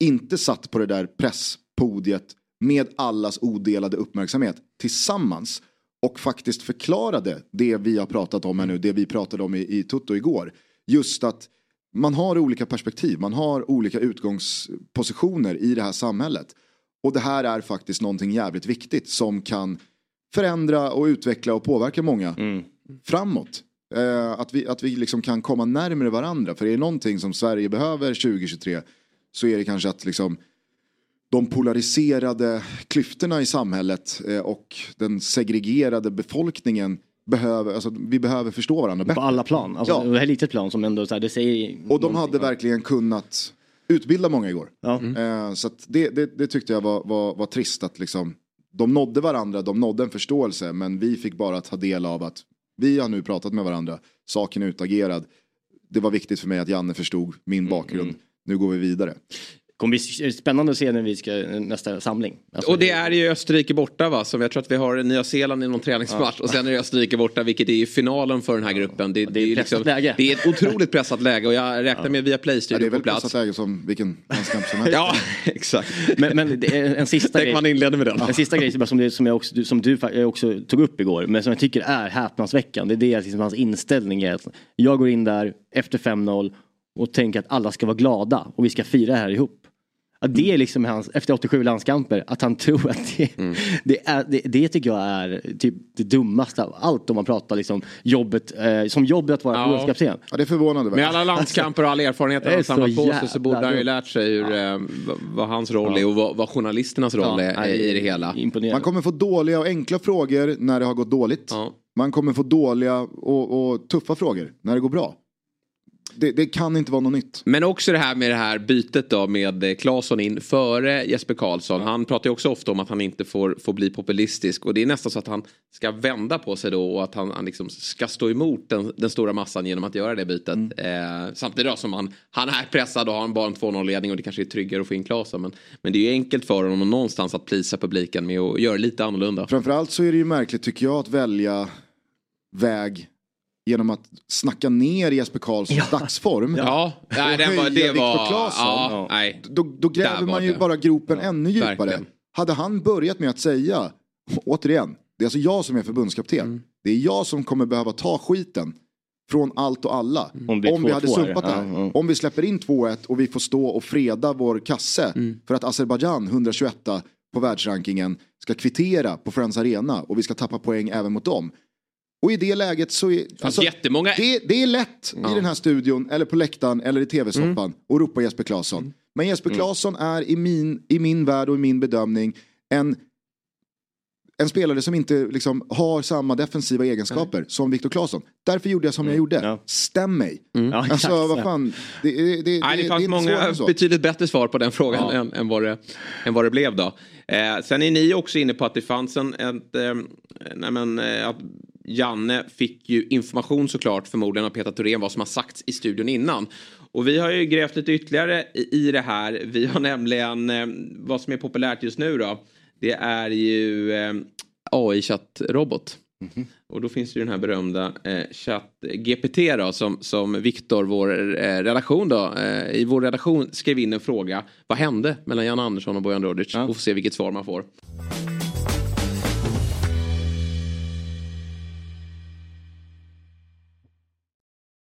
inte satt på det där presspodiet med allas odelade uppmärksamhet tillsammans och faktiskt förklarade det vi har pratat om här nu, det vi pratade om i, i Tutto igår. Just att man har olika perspektiv, man har olika utgångspositioner i det här samhället. Och det här är faktiskt någonting jävligt viktigt som kan förändra och utveckla och påverka många framåt. Eh, att vi, att vi liksom kan komma närmare varandra. För är det någonting som Sverige behöver 2023 så är det kanske att liksom de polariserade klyftorna i samhället eh, och den segregerade befolkningen behöver, alltså vi behöver förstå varandra bättre. På alla plan. Alltså, Ja. Det här litet plan som ändå så här, det säger Och de hade verkligen kunnat utbilda många igår. Ja. Eh, så att det, det, det tyckte jag var, var, var trist att liksom, de nådde varandra, de nådde en förståelse men vi fick bara ta del av att vi har nu pratat med varandra, saken är utagerad. Det var viktigt för mig att Janne förstod min Mm, bakgrund. Nu går vi vidare. kommer bli spännande att se när vi ska nästa samling. Alltså, Och det är ju Österrike borta va? Som jag tror att vi har Nya Zeeland i någon träningsmatch. Och sen är det Österrike borta vilket är ju finalen för den här gruppen. Det, det är, ju pressat liksom, läge. det är ett otroligt pressat läge och jag räknar med via Ja, det är Play-studio väl på plats. pressat läge som vilken landskamp som helst. Ja, [LAUGHS] exakt. Men, men det är en sista [LAUGHS] Tänk grej. man inleder med den. En sista grej som, det, som, jag också, som du jag också tog upp igår, men som jag tycker är häpnadsväckande. Det är liksom hans inställning. Är att jag går in där efter 5-0 och tänker att alla ska vara glada och vi ska fira här ihop. Att det är liksom hans, efter 87 landskamper, att han tror att det, Mm. det, är, det, det tycker jag är typ det dummaste av allt om man pratar liksom jobbet, eh, som jobbet att vara Ja. förbundskapten. Ja, det är förvånande. Med alla landskamper och all erfarenhet Det han är har samlat på sig så borde han ju lärt sig hur, eh, vad, hans roll är och vad, vad journalisternas roll är i det hela. Imponerande. Man kommer få dåliga och enkla frågor när det har gått dåligt. Ja. Man kommer få dåliga och, och tuffa frågor när det går bra. Det, det kan inte vara något nytt. Men också det här med det här bytet då med eh, Claesson in före Jesper Karlsson. Han pratar ju också ofta om att han inte får, får bli populistisk och det är nästan så att han ska vända på sig då och att han, han liksom ska stå emot den, den stora massan genom att göra det bytet. Eh, samtidigt då som han, han är pressad och har en bara en 2-0 ledning och det kanske är tryggare att få in Claesson. Men, men det är ju enkelt för honom någonstans att plisa publiken med att göra lite annorlunda. Framförallt så är det ju märkligt tycker jag att välja väg genom att snacka ner Jesper Karlssons dagsform. Ja, nej, Och den var, det Viktor var... Claesson. Ja, nej. Då, då gräver man ju det. bara gropen ännu djupare. Verkligen. Hade han börjat med att säga, återigen, det är alltså jag som är förbundskapten. Mm. Det är jag som kommer behöva ta skiten från allt och alla. Om det blir Om vi hade 2-2 här. sumpat det här. Ja, ja. Om vi släpper in 2-1 och vi får stå och freda vår kasse Mm. för att Azerbajdzjan 121 på världsrankingen ska kvittera på Friends Arena och vi ska tappa poäng även mot dem. Och i det läget så är alltså, jättemånga- det, det är lätt i den här studion eller på läktaren eller i tv-soffan Mm. och ropa Jesper Claesson. Men Jesper Claesson är i min, i min värld och i min bedömning en, en spelare som inte liksom, har samma defensiva egenskaper som Viktor Claesson. Därför gjorde jag som jag gjorde. Ja. Stäm mig. Mm. Ja, Alltså exakt. vad fan. Det, det, det, Nej, det det fanns är inte många betydligt bättre svar på den frågan än, än, vad det, än vad det blev då. Eh, sen är ni också inne på att det fanns en, ett, eh, nej men, eh, att Janne fick ju information såklart förmodligen av Peter Thorén vad som har sagts i studion innan. Och vi har ju grävt lite ytterligare i, i det här. Vi har nämligen eh, vad som är populärt just nu då. Det är ju eh, AI-chattrobot. Och då finns det ju den här berömda eh, chatt-GPT då som, som Viktor, vår eh, redaktion då, eh, i vår redaktion skrev in en fråga. Vad hände mellan Jan Andersson och Bojan Rodic? Och får se vilket svar man får.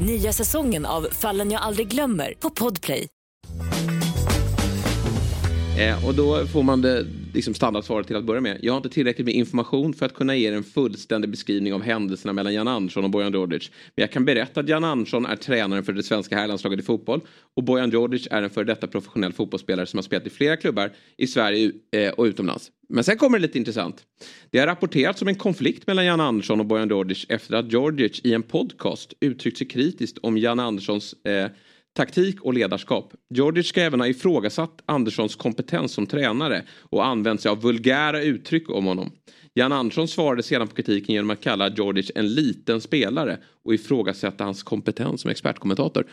Nya säsongen av Fallen jag aldrig glömmer på Podplay. Eh, och då får man det liksom standardsvaret till att börja med. Jag har inte tillräckligt med information för att kunna ge er en fullständig beskrivning av händelserna mellan Jan Andersson och Bojan Djordjic. Men jag kan berätta att Jan Andersson är tränaren för det svenska herrlandslaget i fotboll och Bojan Djordjic är en före detta professionell fotbollsspelare som har spelat i flera klubbar i Sverige eh, och utomlands. Men sen kommer det lite intressant. Det har rapporterats om en konflikt mellan Jan Andersson och Bojan Djordjic efter att Djordjic i en podcast uttryckt sig kritiskt om Jan Anderssons eh, taktik och ledarskap. Djordjic ska även ha ifrågasatt Anderssons kompetens som tränare och använt sig av vulgära uttryck om honom. Jan Andersson svarade sedan på kritiken genom att kalla Djordjic en liten spelare och ifrågasätta hans kompetens som expertkommentator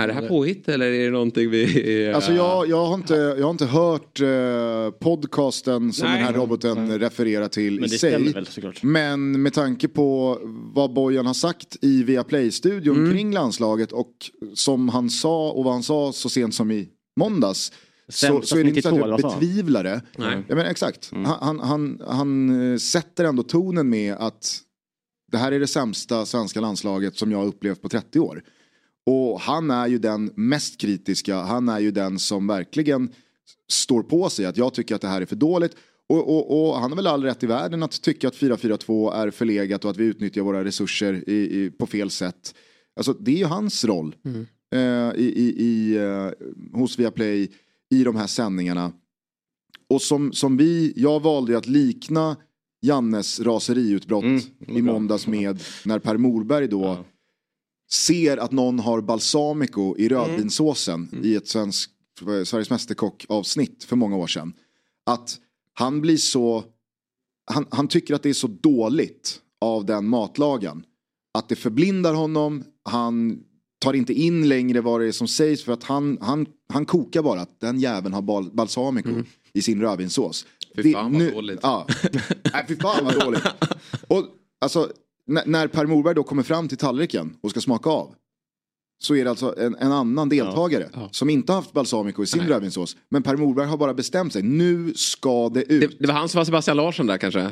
är det här påhitt eller är det någonting vi... Alltså jag, jag, har inte, jag har inte hört eh, podcasten som Nej. den här roboten refererar till Men i det sig. väl såklart. Men med tanke på vad Bojan har sagt i Viaplay-studion Mm. kring landslaget och som han sa och vad han sa så sent som i måndags. Så, Sämsta så är det inte så 92, att jag betvivlar det. Nej. Ja, men exakt. Han, han, han, han eh, sätter ändå tonen med att det här är det sämsta svenska landslaget som jag har upplevt på 30 år. Och han är ju den mest kritiska, han är ju den som verkligen står på sig att jag tycker att det här är för dåligt. Och, och, och han har väl all rätt i världen att tycka att 4-4-2 är förlegat och att vi utnyttjar våra resurser i, i, på fel sätt. Alltså det är ju hans roll eh, i, i, i, eh, hos Viaplay i de här sändningarna. Och som, som vi, jag valde ju att likna Jannes raseriutbrott i måndags med när Per Morberg då ser att någon har balsamico i rödvinssåsen i ett svensk, Sveriges Mästerkock avsnitt för många år sedan. Att han blir så, han, han tycker att det är så dåligt av den matlagen. Att det förblindar honom, han tar inte in längre vad det är som sägs för att han, han, han kokar bara att den jäveln har bal, balsamico i sin rödvinssås. Fy det- fan vad nu- dåligt. Ja. Nej, fy fan vad dåligt. [LAUGHS] Och alltså, när, Per Morberg då kommer fram till tallriken och ska smaka av. Så är det alltså en, en annan deltagare som inte har haft balsamico i sin rödvinssås. Men Per Morberg har bara bestämt sig, nu ska det ut. Det, det var han som var Sebastian Larsson där kanske?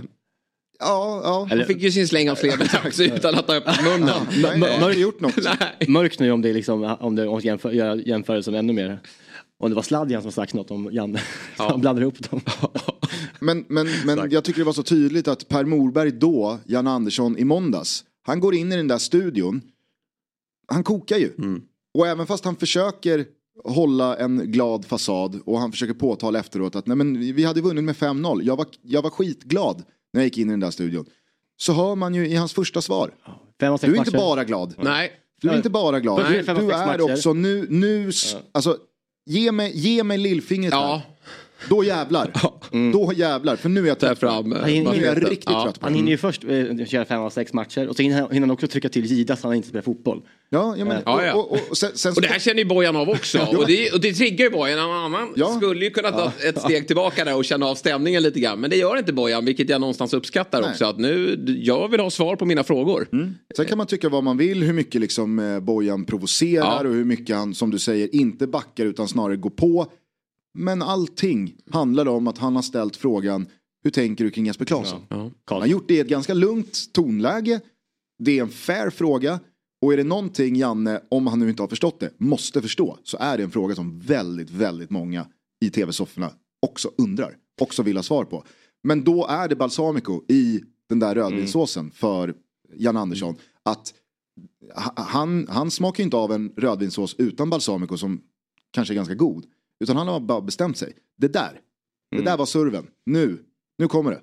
Ja, ja. Han fick ju sin släng av sleven [LAUGHS] också utan att ha öppnat munnen. Nej, har inte gjort något. [LAUGHS] Mörkt nu om det är liksom, om det om jämför, jämförelsen ännu mer. Om det var Sladjan som sagt något om Janne. [LAUGHS] Han blandar ihop dem. [LAUGHS] Men, men, men jag tycker det var så tydligt att Per Morberg då, Jan Andersson i måndags. Han går in i den där studion. Han kokar ju. Och även fast han försöker hålla en glad fasad och han försöker påtala efteråt att nej men vi hade vunnit med 5-0. Jag var, jag var skitglad när jag gick in i den där studion. Så hör man ju i hans första svar. Du är inte bara glad. Nej. Du är inte bara glad. Nej. Du är också nu, nu, alltså ge mig, ge mig lillfingret här. Då jävlar. Då jävlar, för nu är jag trött. fram, Han hinner, nu är jag riktigt trött på Han hinner ju först eh, köra fem av sex matcher och så hinner han, hinner han också trycka till Gida så han inte spelar fotboll. Ja, ja, men, Ja, ja. Och, och, och, sen, sen Och det här känner ju Bojan av också. [LAUGHS] och, det, och det triggar ju Bojan. En annan Ja. skulle ju kunna ta ett steg tillbaka där och känna av stämningen lite grann. Men det gör inte Bojan, vilket jag någonstans uppskattar Nej. också. Att nu, jag vill ha svar på mina frågor. Sen kan man tycka vad man vill, hur mycket liksom eh, Bojan provocerar Ja. och hur mycket han, som du säger, inte backar utan snarare går på. Men allting handlar om att han har ställt frågan, hur tänker du kring Jesper Claesson? Han har gjort det i ett ganska lugnt tonläge. Det är en fair fråga. Och är det någonting Janne, om han nu inte har förstått det, måste förstå så är det en fråga som väldigt, väldigt många i tv-sofforna också undrar. Också vill ha svar på. Men då är det balsamico i den där rödvinssåsen för Jan Andersson. Att ha- han, han smakar inte av en rödvinssås utan balsamico som kanske är ganska god. Utan han har bara bestämt sig. Det där, det där var serven. Nu, nu kommer det.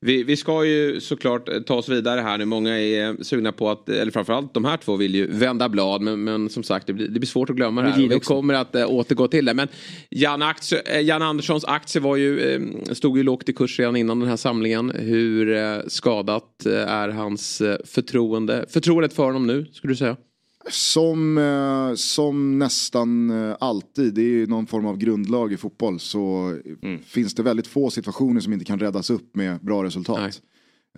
Vi, vi ska ju såklart eh, ta oss vidare här nu. Många är sugna på att, eller framförallt de här två vill ju vända blad. Men, men som sagt, det blir, det blir svårt att glömma det här. vi kommer att äh, återgå till det. Men Jan, aktie, eh, Jan Anderssons aktie var ju, eh, stod ju lågt i kurs redan innan den här samlingen. Hur eh, skadat eh, är hans eh, förtroende? Förtroendet för honom nu, skulle du säga? Som, eh, som nästan eh, alltid, det är ju någon form av grundlag i fotboll, så finns det väldigt få situationer som inte kan räddas upp med bra resultat.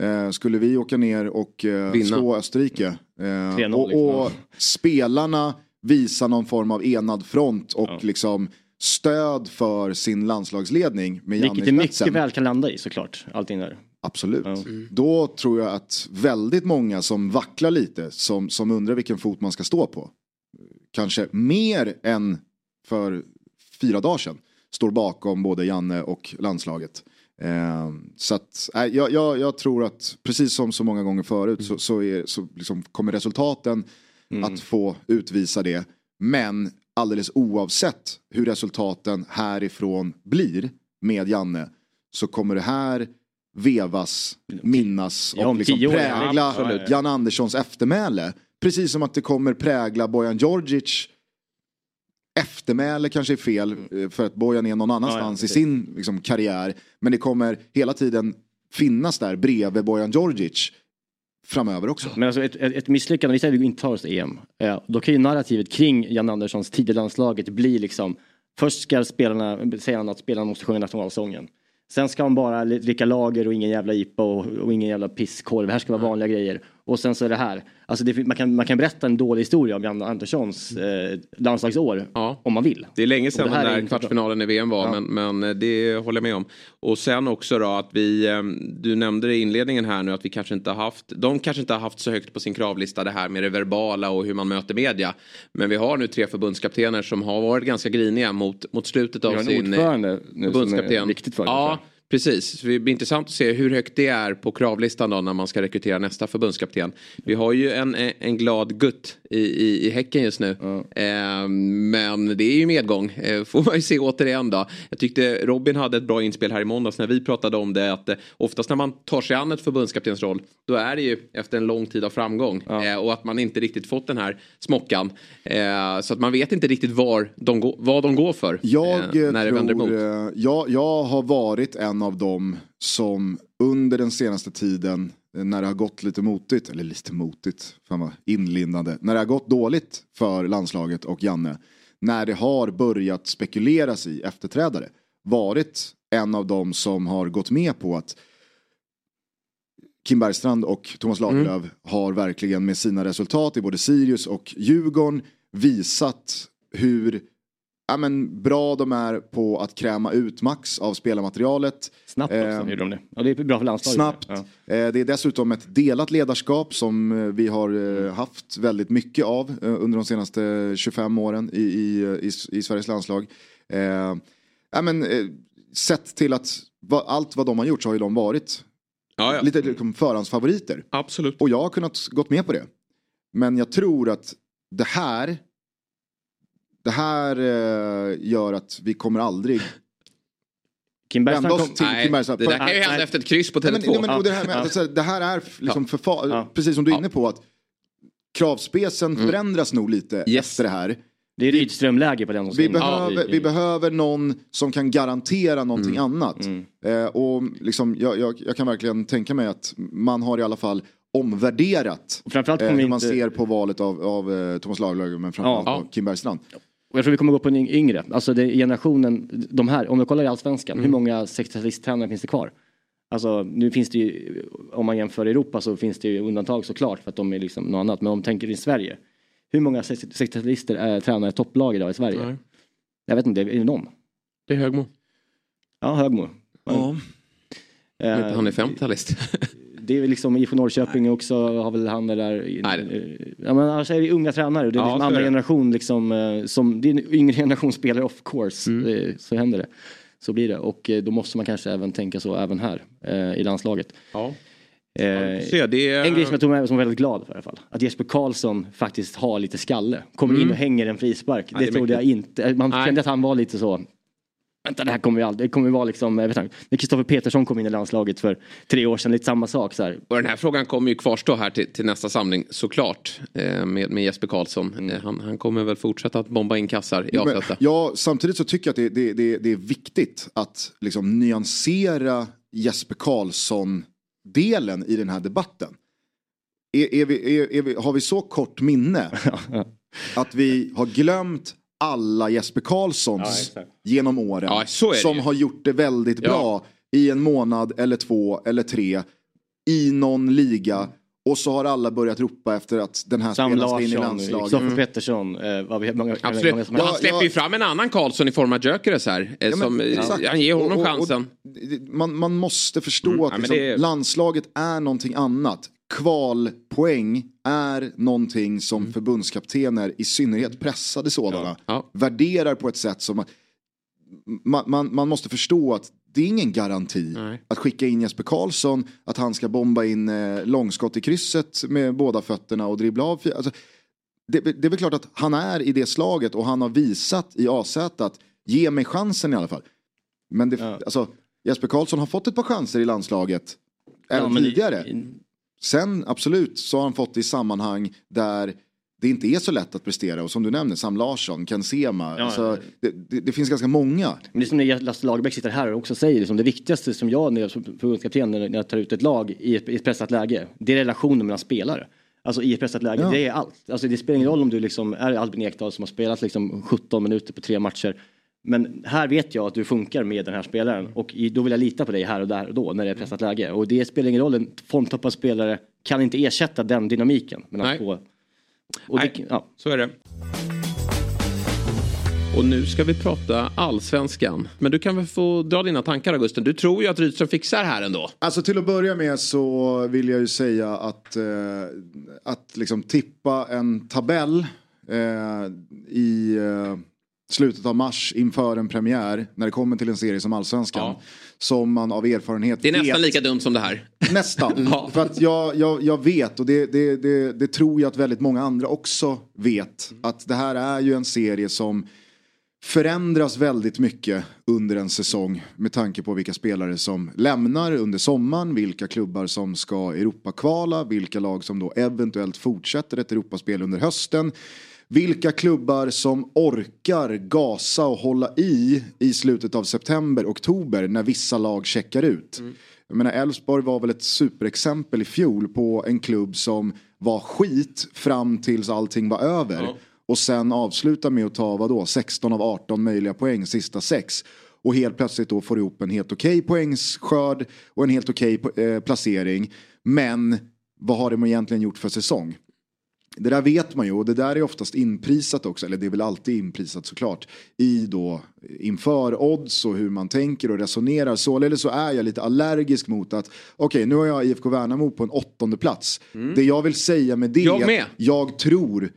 Eh, skulle vi åka ner och eh, Vinna. slå Österrike eh, 3-0 och, liksom. och spelarna visa någon form av enad front och liksom stöd för sin landslagsledning med Janne Vilket i det mycket väl kan landa i såklart. Allting där. Absolut. Då tror jag att väldigt många som vacklar lite, som, som undrar vilken fot man ska stå på, kanske mer än för fyra dagar sedan, står bakom både Janne och landslaget. Eh, så att, nej, jag, jag, jag tror att precis som så många gånger förut så, så, är, så liksom kommer resultaten att få utvisa det. Men alldeles oavsett hur resultaten härifrån blir med Janne så kommer det här vevas, minnas Ja, och om liksom prägla absolut. Jan Anderssons eftermäle. Precis som att det kommer prägla Bojan Djordjic eftermäle kanske är fel eh, för att Bojan är någon annanstans i precis. sin liksom, karriär. Men det kommer hela tiden finnas där bredvid Bojan Djordjic framöver också. Men alltså ett, ett, ett misslyckande, vi säger att vi inte tar oss till EM. Eh, då kan ju narrativet kring Jan Anderssons tid i landslaget bli liksom Först ska spelarna, säger han att spelarna måste sjunga nationalsången. Sen ska han bara dricka lager och ingen jävla IPA och, och ingen jävla pisskorv. Det här ska vara vanliga grejer. Och sen så är det här. Alltså det, man, kan, man kan berätta en dålig historia om Jan Anderssons eh, landslagsår. Om man vill. Det är länge sedan den är där kvartsfinalen i VM var, Ja. men, men det håller jag med om. Och sen också då att vi, eh, du nämnde det i inledningen här nu att vi kanske inte har haft, de kanske inte har haft så högt på sin kravlista det här med det verbala och hur man möter media. Men vi har nu tre förbundskaptener som har varit ganska griniga mot, mot slutet av Vi har en sin eh, ordförande nu som är viktigt för Ja, precis. Så det blir intressant att se hur högt det är på kravlistan då när man ska rekrytera nästa förbundskapten. Vi har ju en, en glad gutt i, i, i Häcken just nu. Eh, men det är ju medgång, eh, får man ju se återigen då. Jag tyckte Robin hade ett bra inspel här i måndags när vi pratade om det. Att eh, oftast när man tar sig an ett förbundskaptensroll då är det ju efter en lång tid av framgång. Eh, och att man inte riktigt fått den här smockan. Eh, så att man vet inte riktigt var de går, vad de går för. Jag, eh, när det vänder emot. tror, jag, jag har varit en av dem som under den senaste tiden eh, när det har gått lite motigt, eller lite motigt, fan vad inlindande, när det har gått dåligt för landslaget och Janne, när det har börjat spekuleras i efterträdare, varit en av dem som har gått med på att Kim Bergstrand och Thomas Lagerlöf har verkligen med sina resultat i både Sirius och Djurgården visat hur ja, men, bra de är på att kräma ut max av spelarmaterialet. Snabbt också Eh, gjorde de det. Ja, det är bra för landslaget. Snabbt. Ja. Eh, Det är dessutom ett delat ledarskap som eh, vi har eh, haft väldigt mycket av eh, under de senaste 25 åren i, i, i, i Sveriges landslag. Eh, ja, men, eh, sett till att va, allt vad de har gjort så har ju de varit Ja, ja. lite liksom, förhandsfavoriter. Absolut. Och jag har kunnat gått med på det. Men jag tror att det här det här eh, gör att vi kommer aldrig Kim Bergstrand kom... till Nej, Kim Bergstrand. det där kan ju hända nej. efter ett kryss på Nej, men, Tele2. nej, men, och det, här med, Ja. alltså, det här är liksom förfa- Ja. precis som du är Ja. inne på att kravspecen förändras nog lite Yes. efter det här. Det är Rydström-läge på den. som Vi, behöver, i- vi behöver någon som kan garantera någonting annat. Mm. Eh, och liksom, jag, jag, jag kan verkligen tänka mig att man har i alla fall omvärderat Och framförallt eh, hur man inte... ser på valet av, av eh, Thomas Lagerlöf men framförallt Ja. av Kim Bergstrand. Och jag tror vi kommer gå på en yng- yngre. Alltså det generationen, de här, om du kollar i Allsvenskan, Mm. hur många 60-talisttränare finns det kvar? Alltså nu finns det ju, om man jämför Europa så finns det ju undantag såklart för att de är liksom något annat. Men om man tänker i Sverige, hur många 60-talister är tränare i topplag idag i Sverige? Nej. Jag vet inte, är det någon? Det är Högmo. Ja, Högmo. Ja. Eh, Han är 50-talist. [LAUGHS] Det är liksom IFK Norrköping också, har väl han där. Nej, Ja men annars är det unga tränare och det är Ja, liksom andra det. generation liksom, eh, som, det är en yngre generation spelare of course. Mm. Så händer det. Så blir det och eh, då måste man kanske även tänka så även här eh, i landslaget. Ja. Eh, det är... en grej som jag tog med mig som var väldigt glad för i alla fall. Att Jesper Karlsson faktiskt har lite skalle. Kommer in och hänger en frispark. Mm. Ja, det det trodde jag inte. Man Nej. kände att han var lite så. Vänta det här kommer ju aldrig. Det kommer ju vara liksom. Jag vet inte, när Kristoffer Petersson kom in i landslaget för tre år sedan. Lite samma sak så här. Och den här frågan kommer ju kvarstå här till, till nästa samling såklart. Eh, med, med Jesper Karlsson. Eh, han, han kommer väl fortsätta att bomba in kassar i Men, AZ. ja, samtidigt så tycker jag att det, det, det, det är viktigt att liksom nyansera Jesper Karlsson-delen i den här debatten. Är, är vi, är, är vi, har vi så kort minne [LAUGHS] att vi har glömt alla Jesper Karlssons genom åren Ja, så är det som ju. har gjort det väldigt Ja. bra i en månad eller två eller tre i någon liga och så har alla börjat ropa efter att den här Sam spelaren ska in i landslaget. Kristoffer Pettersson. Eh, vad många, Absolut. han släpper ju fram en annan Karlsson i form av Gyökeres här. Eh, Ja, men som, eh, exakt. han ger honom Och- och- och chansen. Man, man måste förstå Mm, att ja, liksom, det landslaget är någonting annat. Kvalpoäng är någonting som förbundskaptener, i synnerhet pressade sådana, Mm. Ja. värderar på ett sätt som man, man, man måste förstå att det är ingen garanti Nej. att skicka in Jesper Karlsson, att han ska bomba in eh, långskott i krysset med båda fötterna och dribbla av. Alltså, det, det är väl klart att han är i det slaget och han har visat i AZ att ge mig chansen i alla fall. Men det, Ja. alltså, Jesper Karlsson har fått ett par chanser i landslaget även Ja, tidigare. Sen absolut så har han fått det i sammanhang där det inte är så lätt att prestera och som du nämner Sam Larsson, Ken Sema. Ja, alltså, ja. det, det, det finns ganska många. Men det är som när Lasse Lagerbäck sitter här och också säger, liksom, det viktigaste som jag när jag som förbundskapten när när jag tar ut ett lag i ett, i ett pressat läge, det är relationen mellan spelare. Alltså i ett pressat läge, Ja. det är allt. Alltså det spelar ingen roll om du liksom är Albin Ekdal som har spelat liksom 17 minuter på tre matcher. Men här vet jag att du funkar med den här spelaren och då vill jag lita på dig här och där och då när det är pressat läge. Och det spelar ingen roll, en formtoppad spelare kan inte ersätta den dynamiken mellan Nej. två. Och det, Nej. ja. Så är det. Och nu ska vi prata allsvenskan. Men du kan väl få dra dina tankar Augusten. Du tror ju att Rydström fixar här ändå. Alltså till att börja med så vill jag ju säga att, eh, att liksom tippa en tabell eh, i eh, slutet av mars inför en premiär när det kommer till en serie som Allsvenskan. Ja. Som man av erfarenhet Det är nästan vet, lika dumt som det här. Nästan. [LAUGHS] Ja. För att jag, jag, jag vet och det, det, det, det tror jag att väldigt många andra också vet. Att det här är ju en serie som förändras väldigt mycket under en säsong med tanke på vilka spelare som lämnar under sommaren, vilka klubbar som ska Europakvala, vilka lag som då eventuellt fortsätter ett Europaspel under hösten. Vilka klubbar som orkar gasa och hålla i i slutet av september, oktober när vissa lag checkar ut. Jag menar Elfsborg var väl ett superexempel i fjol på en klubb som var skit fram tills allting var över. Ja. Och sen avsluta med att ta vadå, 16 av 18 möjliga poäng, sista sex. och helt plötsligt då får ihop en helt okej poängskörd och en helt okej eh, placering. Men vad har de egentligen gjort för säsong? Det där vet man ju och det där är oftast inprisat också, eller det är väl alltid inprisat såklart, i då inför odds och hur man tänker och resonerar. Således så är jag lite allergisk mot att, okej okay, nu har jag IFK Värnamo på en åttonde plats. Mm. Det jag vill säga med det jag att jag tror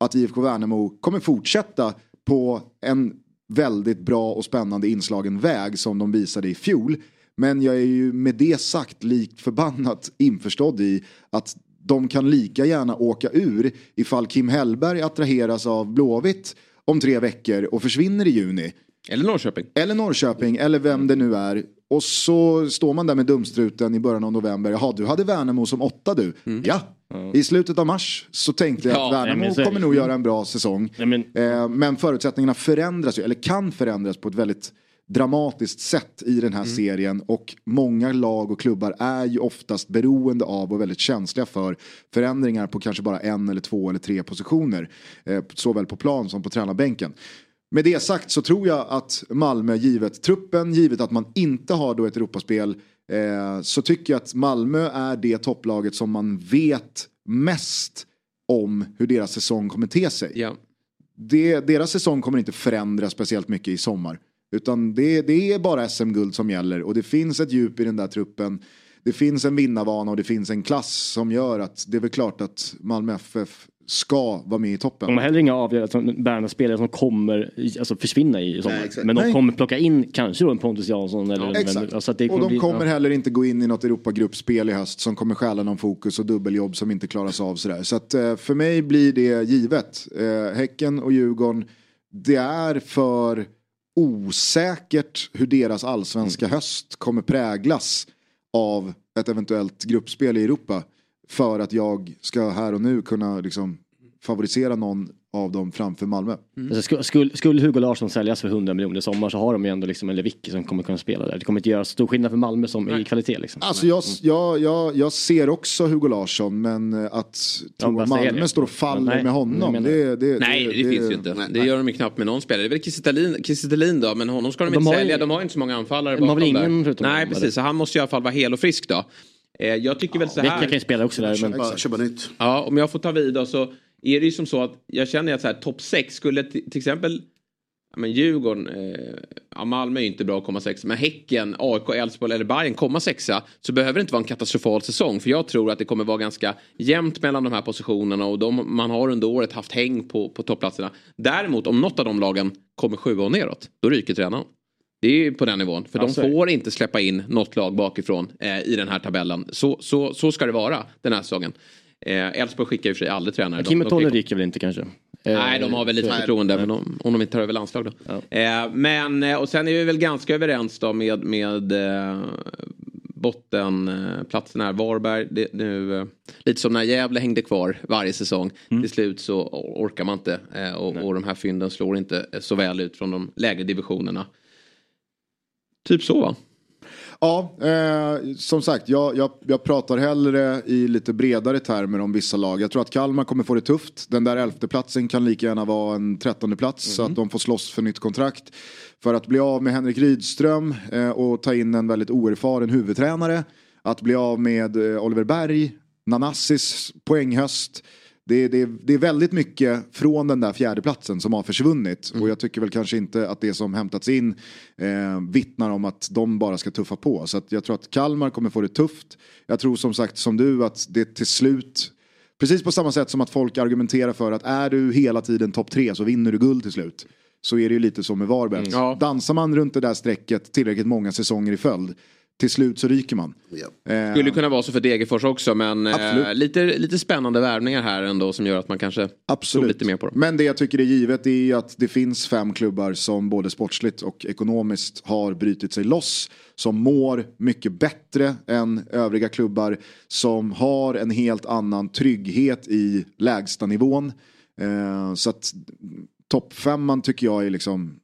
att IFK Värnamo kommer fortsätta på en väldigt bra och spännande inslagen väg som de visade i fjol. Men jag är ju med det sagt likt förbannat införstådd i att de kan lika gärna åka ur ifall Kim Hellberg attraheras av Blåvitt om tre veckor och försvinner i juni. Eller Norrköping. Eller Norrköping, eller vem det nu är. Och så står man där med dumstruten i början av november. Jaha, du hade Värnamo som åtta du. Mm. Ja, i slutet av mars så tänkte jag att ja, Värnamo kommer nog göra en bra säsong. Nej, men... Eh, men förutsättningarna förändras ju, eller kan förändras på ett väldigt dramatiskt sätt i den här mm. serien och många lag och klubbar är ju oftast beroende av och väldigt känsliga för förändringar på kanske bara en eller två eller tre positioner. Eh, såväl på plan som på tränarbänken. Med det sagt så tror jag att Malmö, givet truppen, givet att man inte har då ett Europaspel, eh, så tycker jag att Malmö är det topplaget som man vet mest om hur deras säsong kommer te sig. Ja. Det, deras säsong kommer inte förändras speciellt mycket i sommar. Utan det, det är bara SM-guld som gäller och det finns ett djup i den där truppen. Det finns en vinnarvana och det finns en klass som gör att det är väl klart att Malmö FF ska vara med i toppen. De har heller inga avgörande bärande spelare som kommer alltså, försvinna i sommar. Nej, Men de Nej. kommer plocka in kanske då en Pontus Jansson. Eller ja, exakt. Alltså och de bli, kommer ja. heller inte gå in i något Europagruppspel i höst som kommer stjäla någon fokus och dubbeljobb som inte klaras av sådär. Så att eh, för mig blir det givet. Eh, häcken och Djurgården, det är för osäkert hur deras allsvenska mm. höst kommer präglas av ett eventuellt gruppspel i Europa. För att jag ska här och nu kunna liksom favorisera någon av dem framför Malmö. Mm. Alltså, skulle, skulle Hugo Larsson säljas för 100 miljoner i sommar så har de ju ändå liksom en Lewicki som kommer kunna spela där. Det kommer inte göra stor skillnad för Malmö som Nej. i kvalitet. Liksom. Alltså jag, mm. jag, jag, jag ser också Hugo Larsson men eh, att tro att Malmö står och faller Nej. med honom. Det, det, Nej det, det, finns ju inte. Det gör de ju knappt med någon spelare. Det är väl Kiese då men honom ska de, de inte sälja. Ju... De har ju inte så många anfallare de bakom ingen, där. Nej precis så han måste i alla fall vara hel och frisk då. Eh, jag tycker väl så här. Vecka kan ju spela också där. Men... Köpa nytt. Ja om jag får ta vid då så är det ju som så att jag känner att så här, topp 6 skulle till exempel men Djurgården, eh, ja, Malmö är inte bra att komma sexa, men Häcken, AIK, Elfsborg eller Bayern komma sexa så behöver det inte vara en katastrofal säsong. För jag tror att det kommer vara ganska jämnt mellan de här positionerna och de, man har under året haft häng på, på toppplatserna. Däremot om något av de lagen kommer sjua och neråt, då ryker tränaren. Det är ju på den nivån. För alltså. de får inte släppa in något lag bakifrån eh, i den här tabellen. Så, så, så ska det vara den här säsongen. Eh, Elfsborg eh, skickar och för sig aldrig tränare. Kim och Tolle ryker väl inte kanske? Nej, de har väl lite förtroende även om, om de inte tar över landslag då. Ja. Eh, men, eh, och sen är vi väl ganska överens då med, med eh, bottenplatsen här. Varberg, det, nu, lite som när Gävle hängde kvar varje säsong. Mm. Till slut så orkar man inte eh, och, och de här fynden slår inte så väl ut från de lägre divisionerna. Typ så va? Ja, eh, som sagt, jag, jag, jag, pratar hellre i lite bredare termer om vissa lag. Jag tror att Kalmar kommer få det tufft. Den där elfte platsen kan lika gärna vara en trettonde plats mm. så att de får slåss för nytt kontrakt. För att bli av med Henrik Rydström eh, och ta in en väldigt oerfaren huvudtränare. Att bli av med eh, Oliver Berg, Nanassis poänghöst. Det, det, det, är väldigt mycket från den där fjärdeplatsen som har försvunnit. Mm. Och jag tycker väl kanske inte att det som hämtats in eh, vittnar om att de bara ska tuffa på. Så jag tror att Kalmar kommer få det tufft. Jag tror som sagt som du att det till slut Precis på samma sätt som att folk argumenterar för att är du hela tiden topp tre så vinner du guld till slut. Så är det ju lite som med Varberg. Mm. Ja. Dansar man runt det där strecket tillräckligt många säsonger i följd till slut så ryker man. Eh, Skulle kunna vara så för Degerfors också men eh, lite, lite spännande värvningar här ändå som gör att man kanske Absolut. tror lite mer på dem. Men det jag tycker är givet är att det finns fem klubbar som både sportsligt och ekonomiskt har brutit sig loss. Som mår mycket bättre än övriga klubbar. Som har en helt annan trygghet i lägsta nivån. Eh, så att toppfemman tycker jag är liksom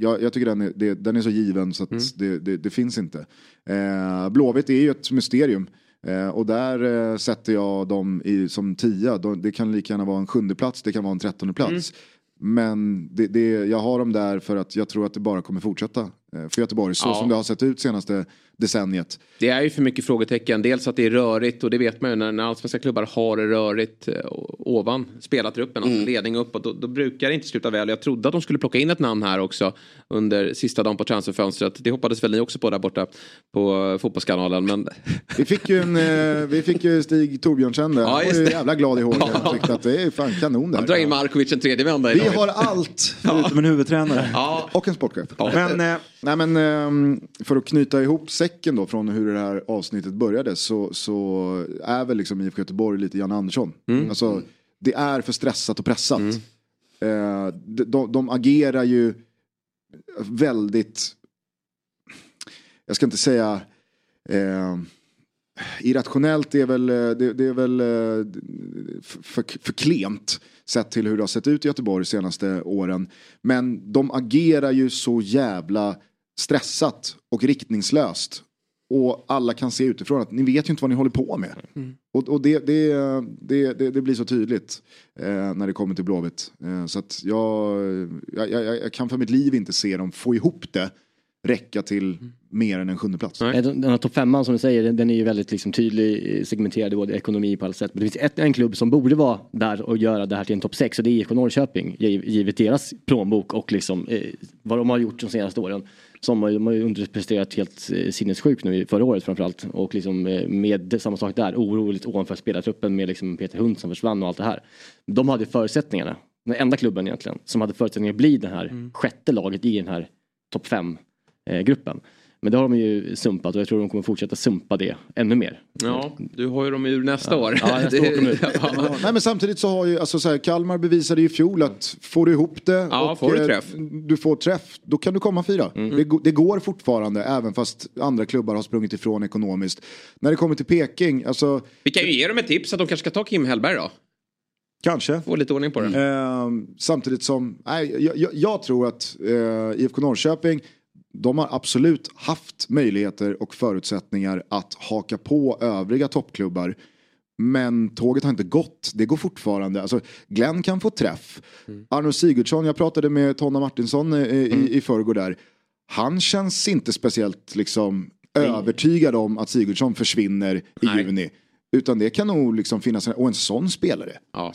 jag, jag, tycker den är, det, den är så given så att mm. det, det, det, finns inte. Eh, Blåvitt är ju ett mysterium. Eh, och där eh, sätter jag dem i, som tia. De, det kan lika gärna vara en sjunde plats, det kan vara en trettonde plats. Mm. Men det, det, jag har dem där för att jag tror att det bara kommer fortsätta eh, för Göteborg. Så Ja. som det har sett ut senaste decenniet. Det är ju för mycket frågetecken. Dels att det är rörigt och det vet man ju när, när allsvenska klubbar har det rörigt eh, ovan spelartruppen, alltså ledning uppåt. Då, då brukar det inte sluta väl. Jag trodde att de skulle plocka in ett namn här också under sista dagen på transferfönstret. Det hoppades väl ni också på där borta på fotbollskanalen. Men [LAUGHS] Vi fick ju, en, eh, vi fick ju Stig Torbjörnsen där. Ja, Han var ju jävla glad i håret. [LAUGHS] Han tyckte att det är fan kanon han drar där. in Markovic en tredje vända Vi har allt. [LAUGHS] Förutom en huvudtränare. Ja, Och en sportchef. Ja. Men, eh, nej, men ehm, för att knyta ihop säcken då från hur det här avsnittet började så, så är väl liksom IFK Göteborg lite Jan Andersson. Alltså, det är för stressat och pressat. Eh, de, de, de agerar ju väldigt, jag ska inte säga eh, irrationellt är väl, eh, det, det är väl eh, för, för klent sett till hur det har sett ut i Göteborg de senaste åren. Men de agerar ju så jävla stressat och riktningslöst. Och alla kan se utifrån att ni vet ju inte vad ni håller på med. Och, och det, det, det, det, det blir så tydligt eh, när det kommer till Blåvitt. Eh, så att jag, jag, jag, jag kan för mitt liv inte se dem få ihop det räcka till mer än en sjunde plats. Den här topp femman som du säger, den- den är ju väldigt liksom tydlig, eh, segmenterad i både ekonomi på alla sätt. Men det finns ett, en klubb som borde vara där och göra det här till en topp sex och det är IFK Norrköping. giv- Givet deras plånbok och liksom, eh, vad de har gjort de senaste åren. Som har, de har ju underpresterat helt eh, sinnessjukt nu förra året framförallt. Och liksom eh, med samma sak där, oroligt ovanför spelartruppen med liksom Peter Hund som försvann och allt det här. De hade förutsättningarna, den enda klubben egentligen, som hade förutsättningar att bli det här sjätte laget i den här topp fem eh, gruppen. Men det har de ju sumpat och jag tror de kommer fortsätta sumpa det ännu mer. Ja, du har ju dem ur nästa år. Ja, nästa år kommer det. [LAUGHS] Ja. Nej men samtidigt så har ju, alltså så här, Kalmar bevisade ju i fjol att får du ihop det Ja, och får du eh, träff. Mm. du får träff, då kan du komma fyra. Det, go- det går fortfarande även fast andra klubbar har sprungit ifrån ekonomiskt. När det kommer till Peking, alltså Vi kan ju ge dem ett tips att de kanske ska ta Kim Hellberg då. kanske. Få lite ordning på det. Ehm, samtidigt som, nej, jag, jag, jag tror att eh, IFK Norrköping, de har absolut haft möjligheter och förutsättningar att haka på övriga toppklubbar. Men tåget har inte gått. Det går fortfarande. Alltså, Glenn kan få träff. Arno Sigurdsson, jag pratade med Tonna Martinsson eh, i, i förrgår där. Han känns inte speciellt liksom, övertygad om att Sigurdsson försvinner i Nej. juni. Utan det kan nog liksom finnas, en, och en sån spelare. Ja.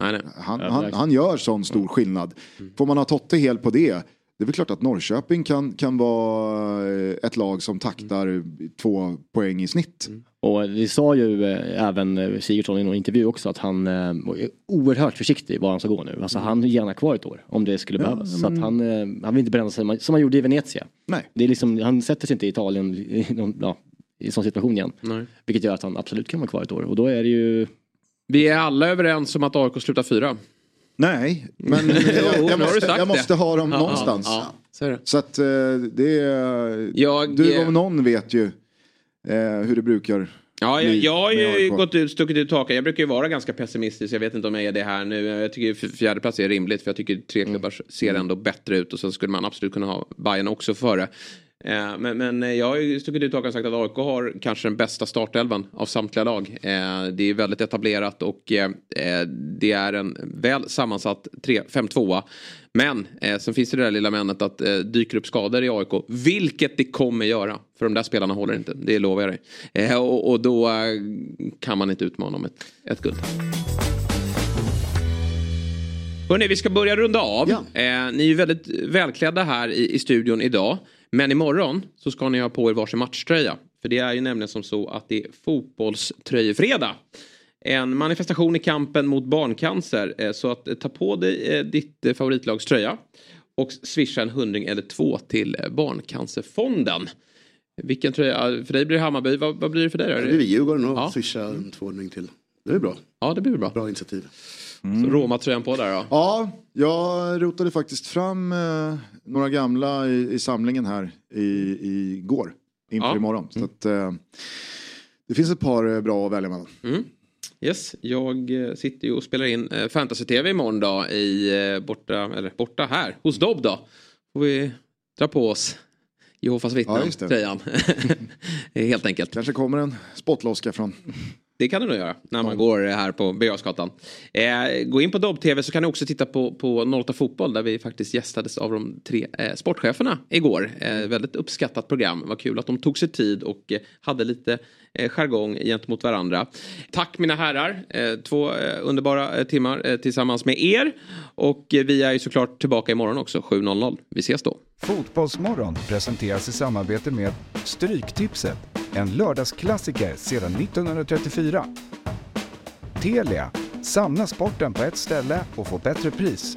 Nej, nej. Han, han, han gör sån stor skillnad. Får man ha Totte helt på det, det är väl klart att Norrköping kan, kan vara eh, ett lag som taktar två poäng i snitt. Och det sa ju eh, även eh, Sigurdsson i någon intervju också att han är oerhört försiktig var han ska gå nu. Alltså han vill gärna kvar ett år om det skulle Ja, behövas. Så att han, han vill inte bränna sig som han- som han gjorde i Venezia. Nej. Det är liksom, han sätter sig inte i Italien i, någon, ja, i sån situation igen. Nej. Vilket gör att han absolut kan vara kvar ett år. Och då är det ju... Vi är alla överens om att AIK slutar fyra. Nej, men [LAUGHS] jag, jag, måste, jag måste ha dem någonstans. Så att eh, det är... Du om någon vet ju eh, hur det brukar Ja, jag, jag har ju gått ut, stuckit ut taket. Jag brukar ju vara ganska pessimistisk. Jag vet inte om jag är det här nu. Jag tycker fjärde plats är rimligt. För jag tycker tre Mm. klubbar ser ändå bättre ut. Och sen skulle man absolut kunna ha Bayern också före. Eh, Men, men eh, jag har ju stuckit ut och sagt att AIK har kanske den bästa startelvan av samtliga lag. Eh, Det är väldigt etablerat och det är en väl sammansatt 5-2. Men sen finns det det där lilla männet att dyker upp skador i AIK. Vilket det kommer göra. För de där spelarna håller inte. Det lovar jag dig. Och, då kan man inte utmana om ett, ett guld. Hörrni, vi ska börja runda av. Eh, ni är ju väldigt välklädda här i, i studion idag. Men imorgon så ska ni ha på er varsin matchtröja. För det är ju nämligen som så att det är fotbollströjefredag. En manifestation i kampen mot barncancer. Eh, så att eh, ta på dig eh, ditt favoritlags tröja. Och swisha en hundring eller två till Barncancerfonden. Vilken tröja? För dig blir det Hammarby. Vad, vad blir det för dig då? Det blir Djurgården och Ja. swisha en tvåhundring till. Det är bra. Ja, det blir bra. Bra initiativ. Så Roma-tröjan på där då. Ja, jag rotade faktiskt fram eh, några gamla i, i samlingen här i, i går. Inför Ja. imorgon. Så att, eh, det finns ett par eh, bra att välja mellan. Mm. Yes, jag eh, sitter ju och spelar in eh, Fantasy-TV imorgon då i borta, eller borta här, hos Dobb då. Får vi dra på oss Jehovas Ja, vittnen-tröjan. [LAUGHS] [LAUGHS] Helt enkelt. Kanske kommer en spottloska från det kan du nog göra när man går här på Birger eh, Gå in på Dobb-TV så kan ni också titta på, på 08 Fotboll där vi faktiskt gästades av de tre eh, sportcheferna igår. Eh, väldigt uppskattat program. Vad kul att de tog sig tid och eh, hade lite eh, jargong gentemot varandra. Tack mina herrar. Eh, två eh, underbara eh, timmar eh, tillsammans med er. Och eh, vi är ju såklart tillbaka imorgon också 7.00. Vi ses då. Fotbollsmorgon presenteras i samarbete med Stryktipset, en lördagsklassiker sedan 1934. Telia, samla sporten på ett ställe och få bättre pris.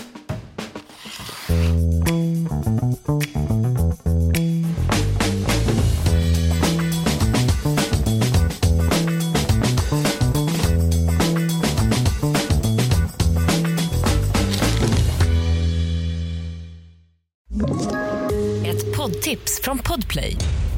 Ett poddtips från Podplay.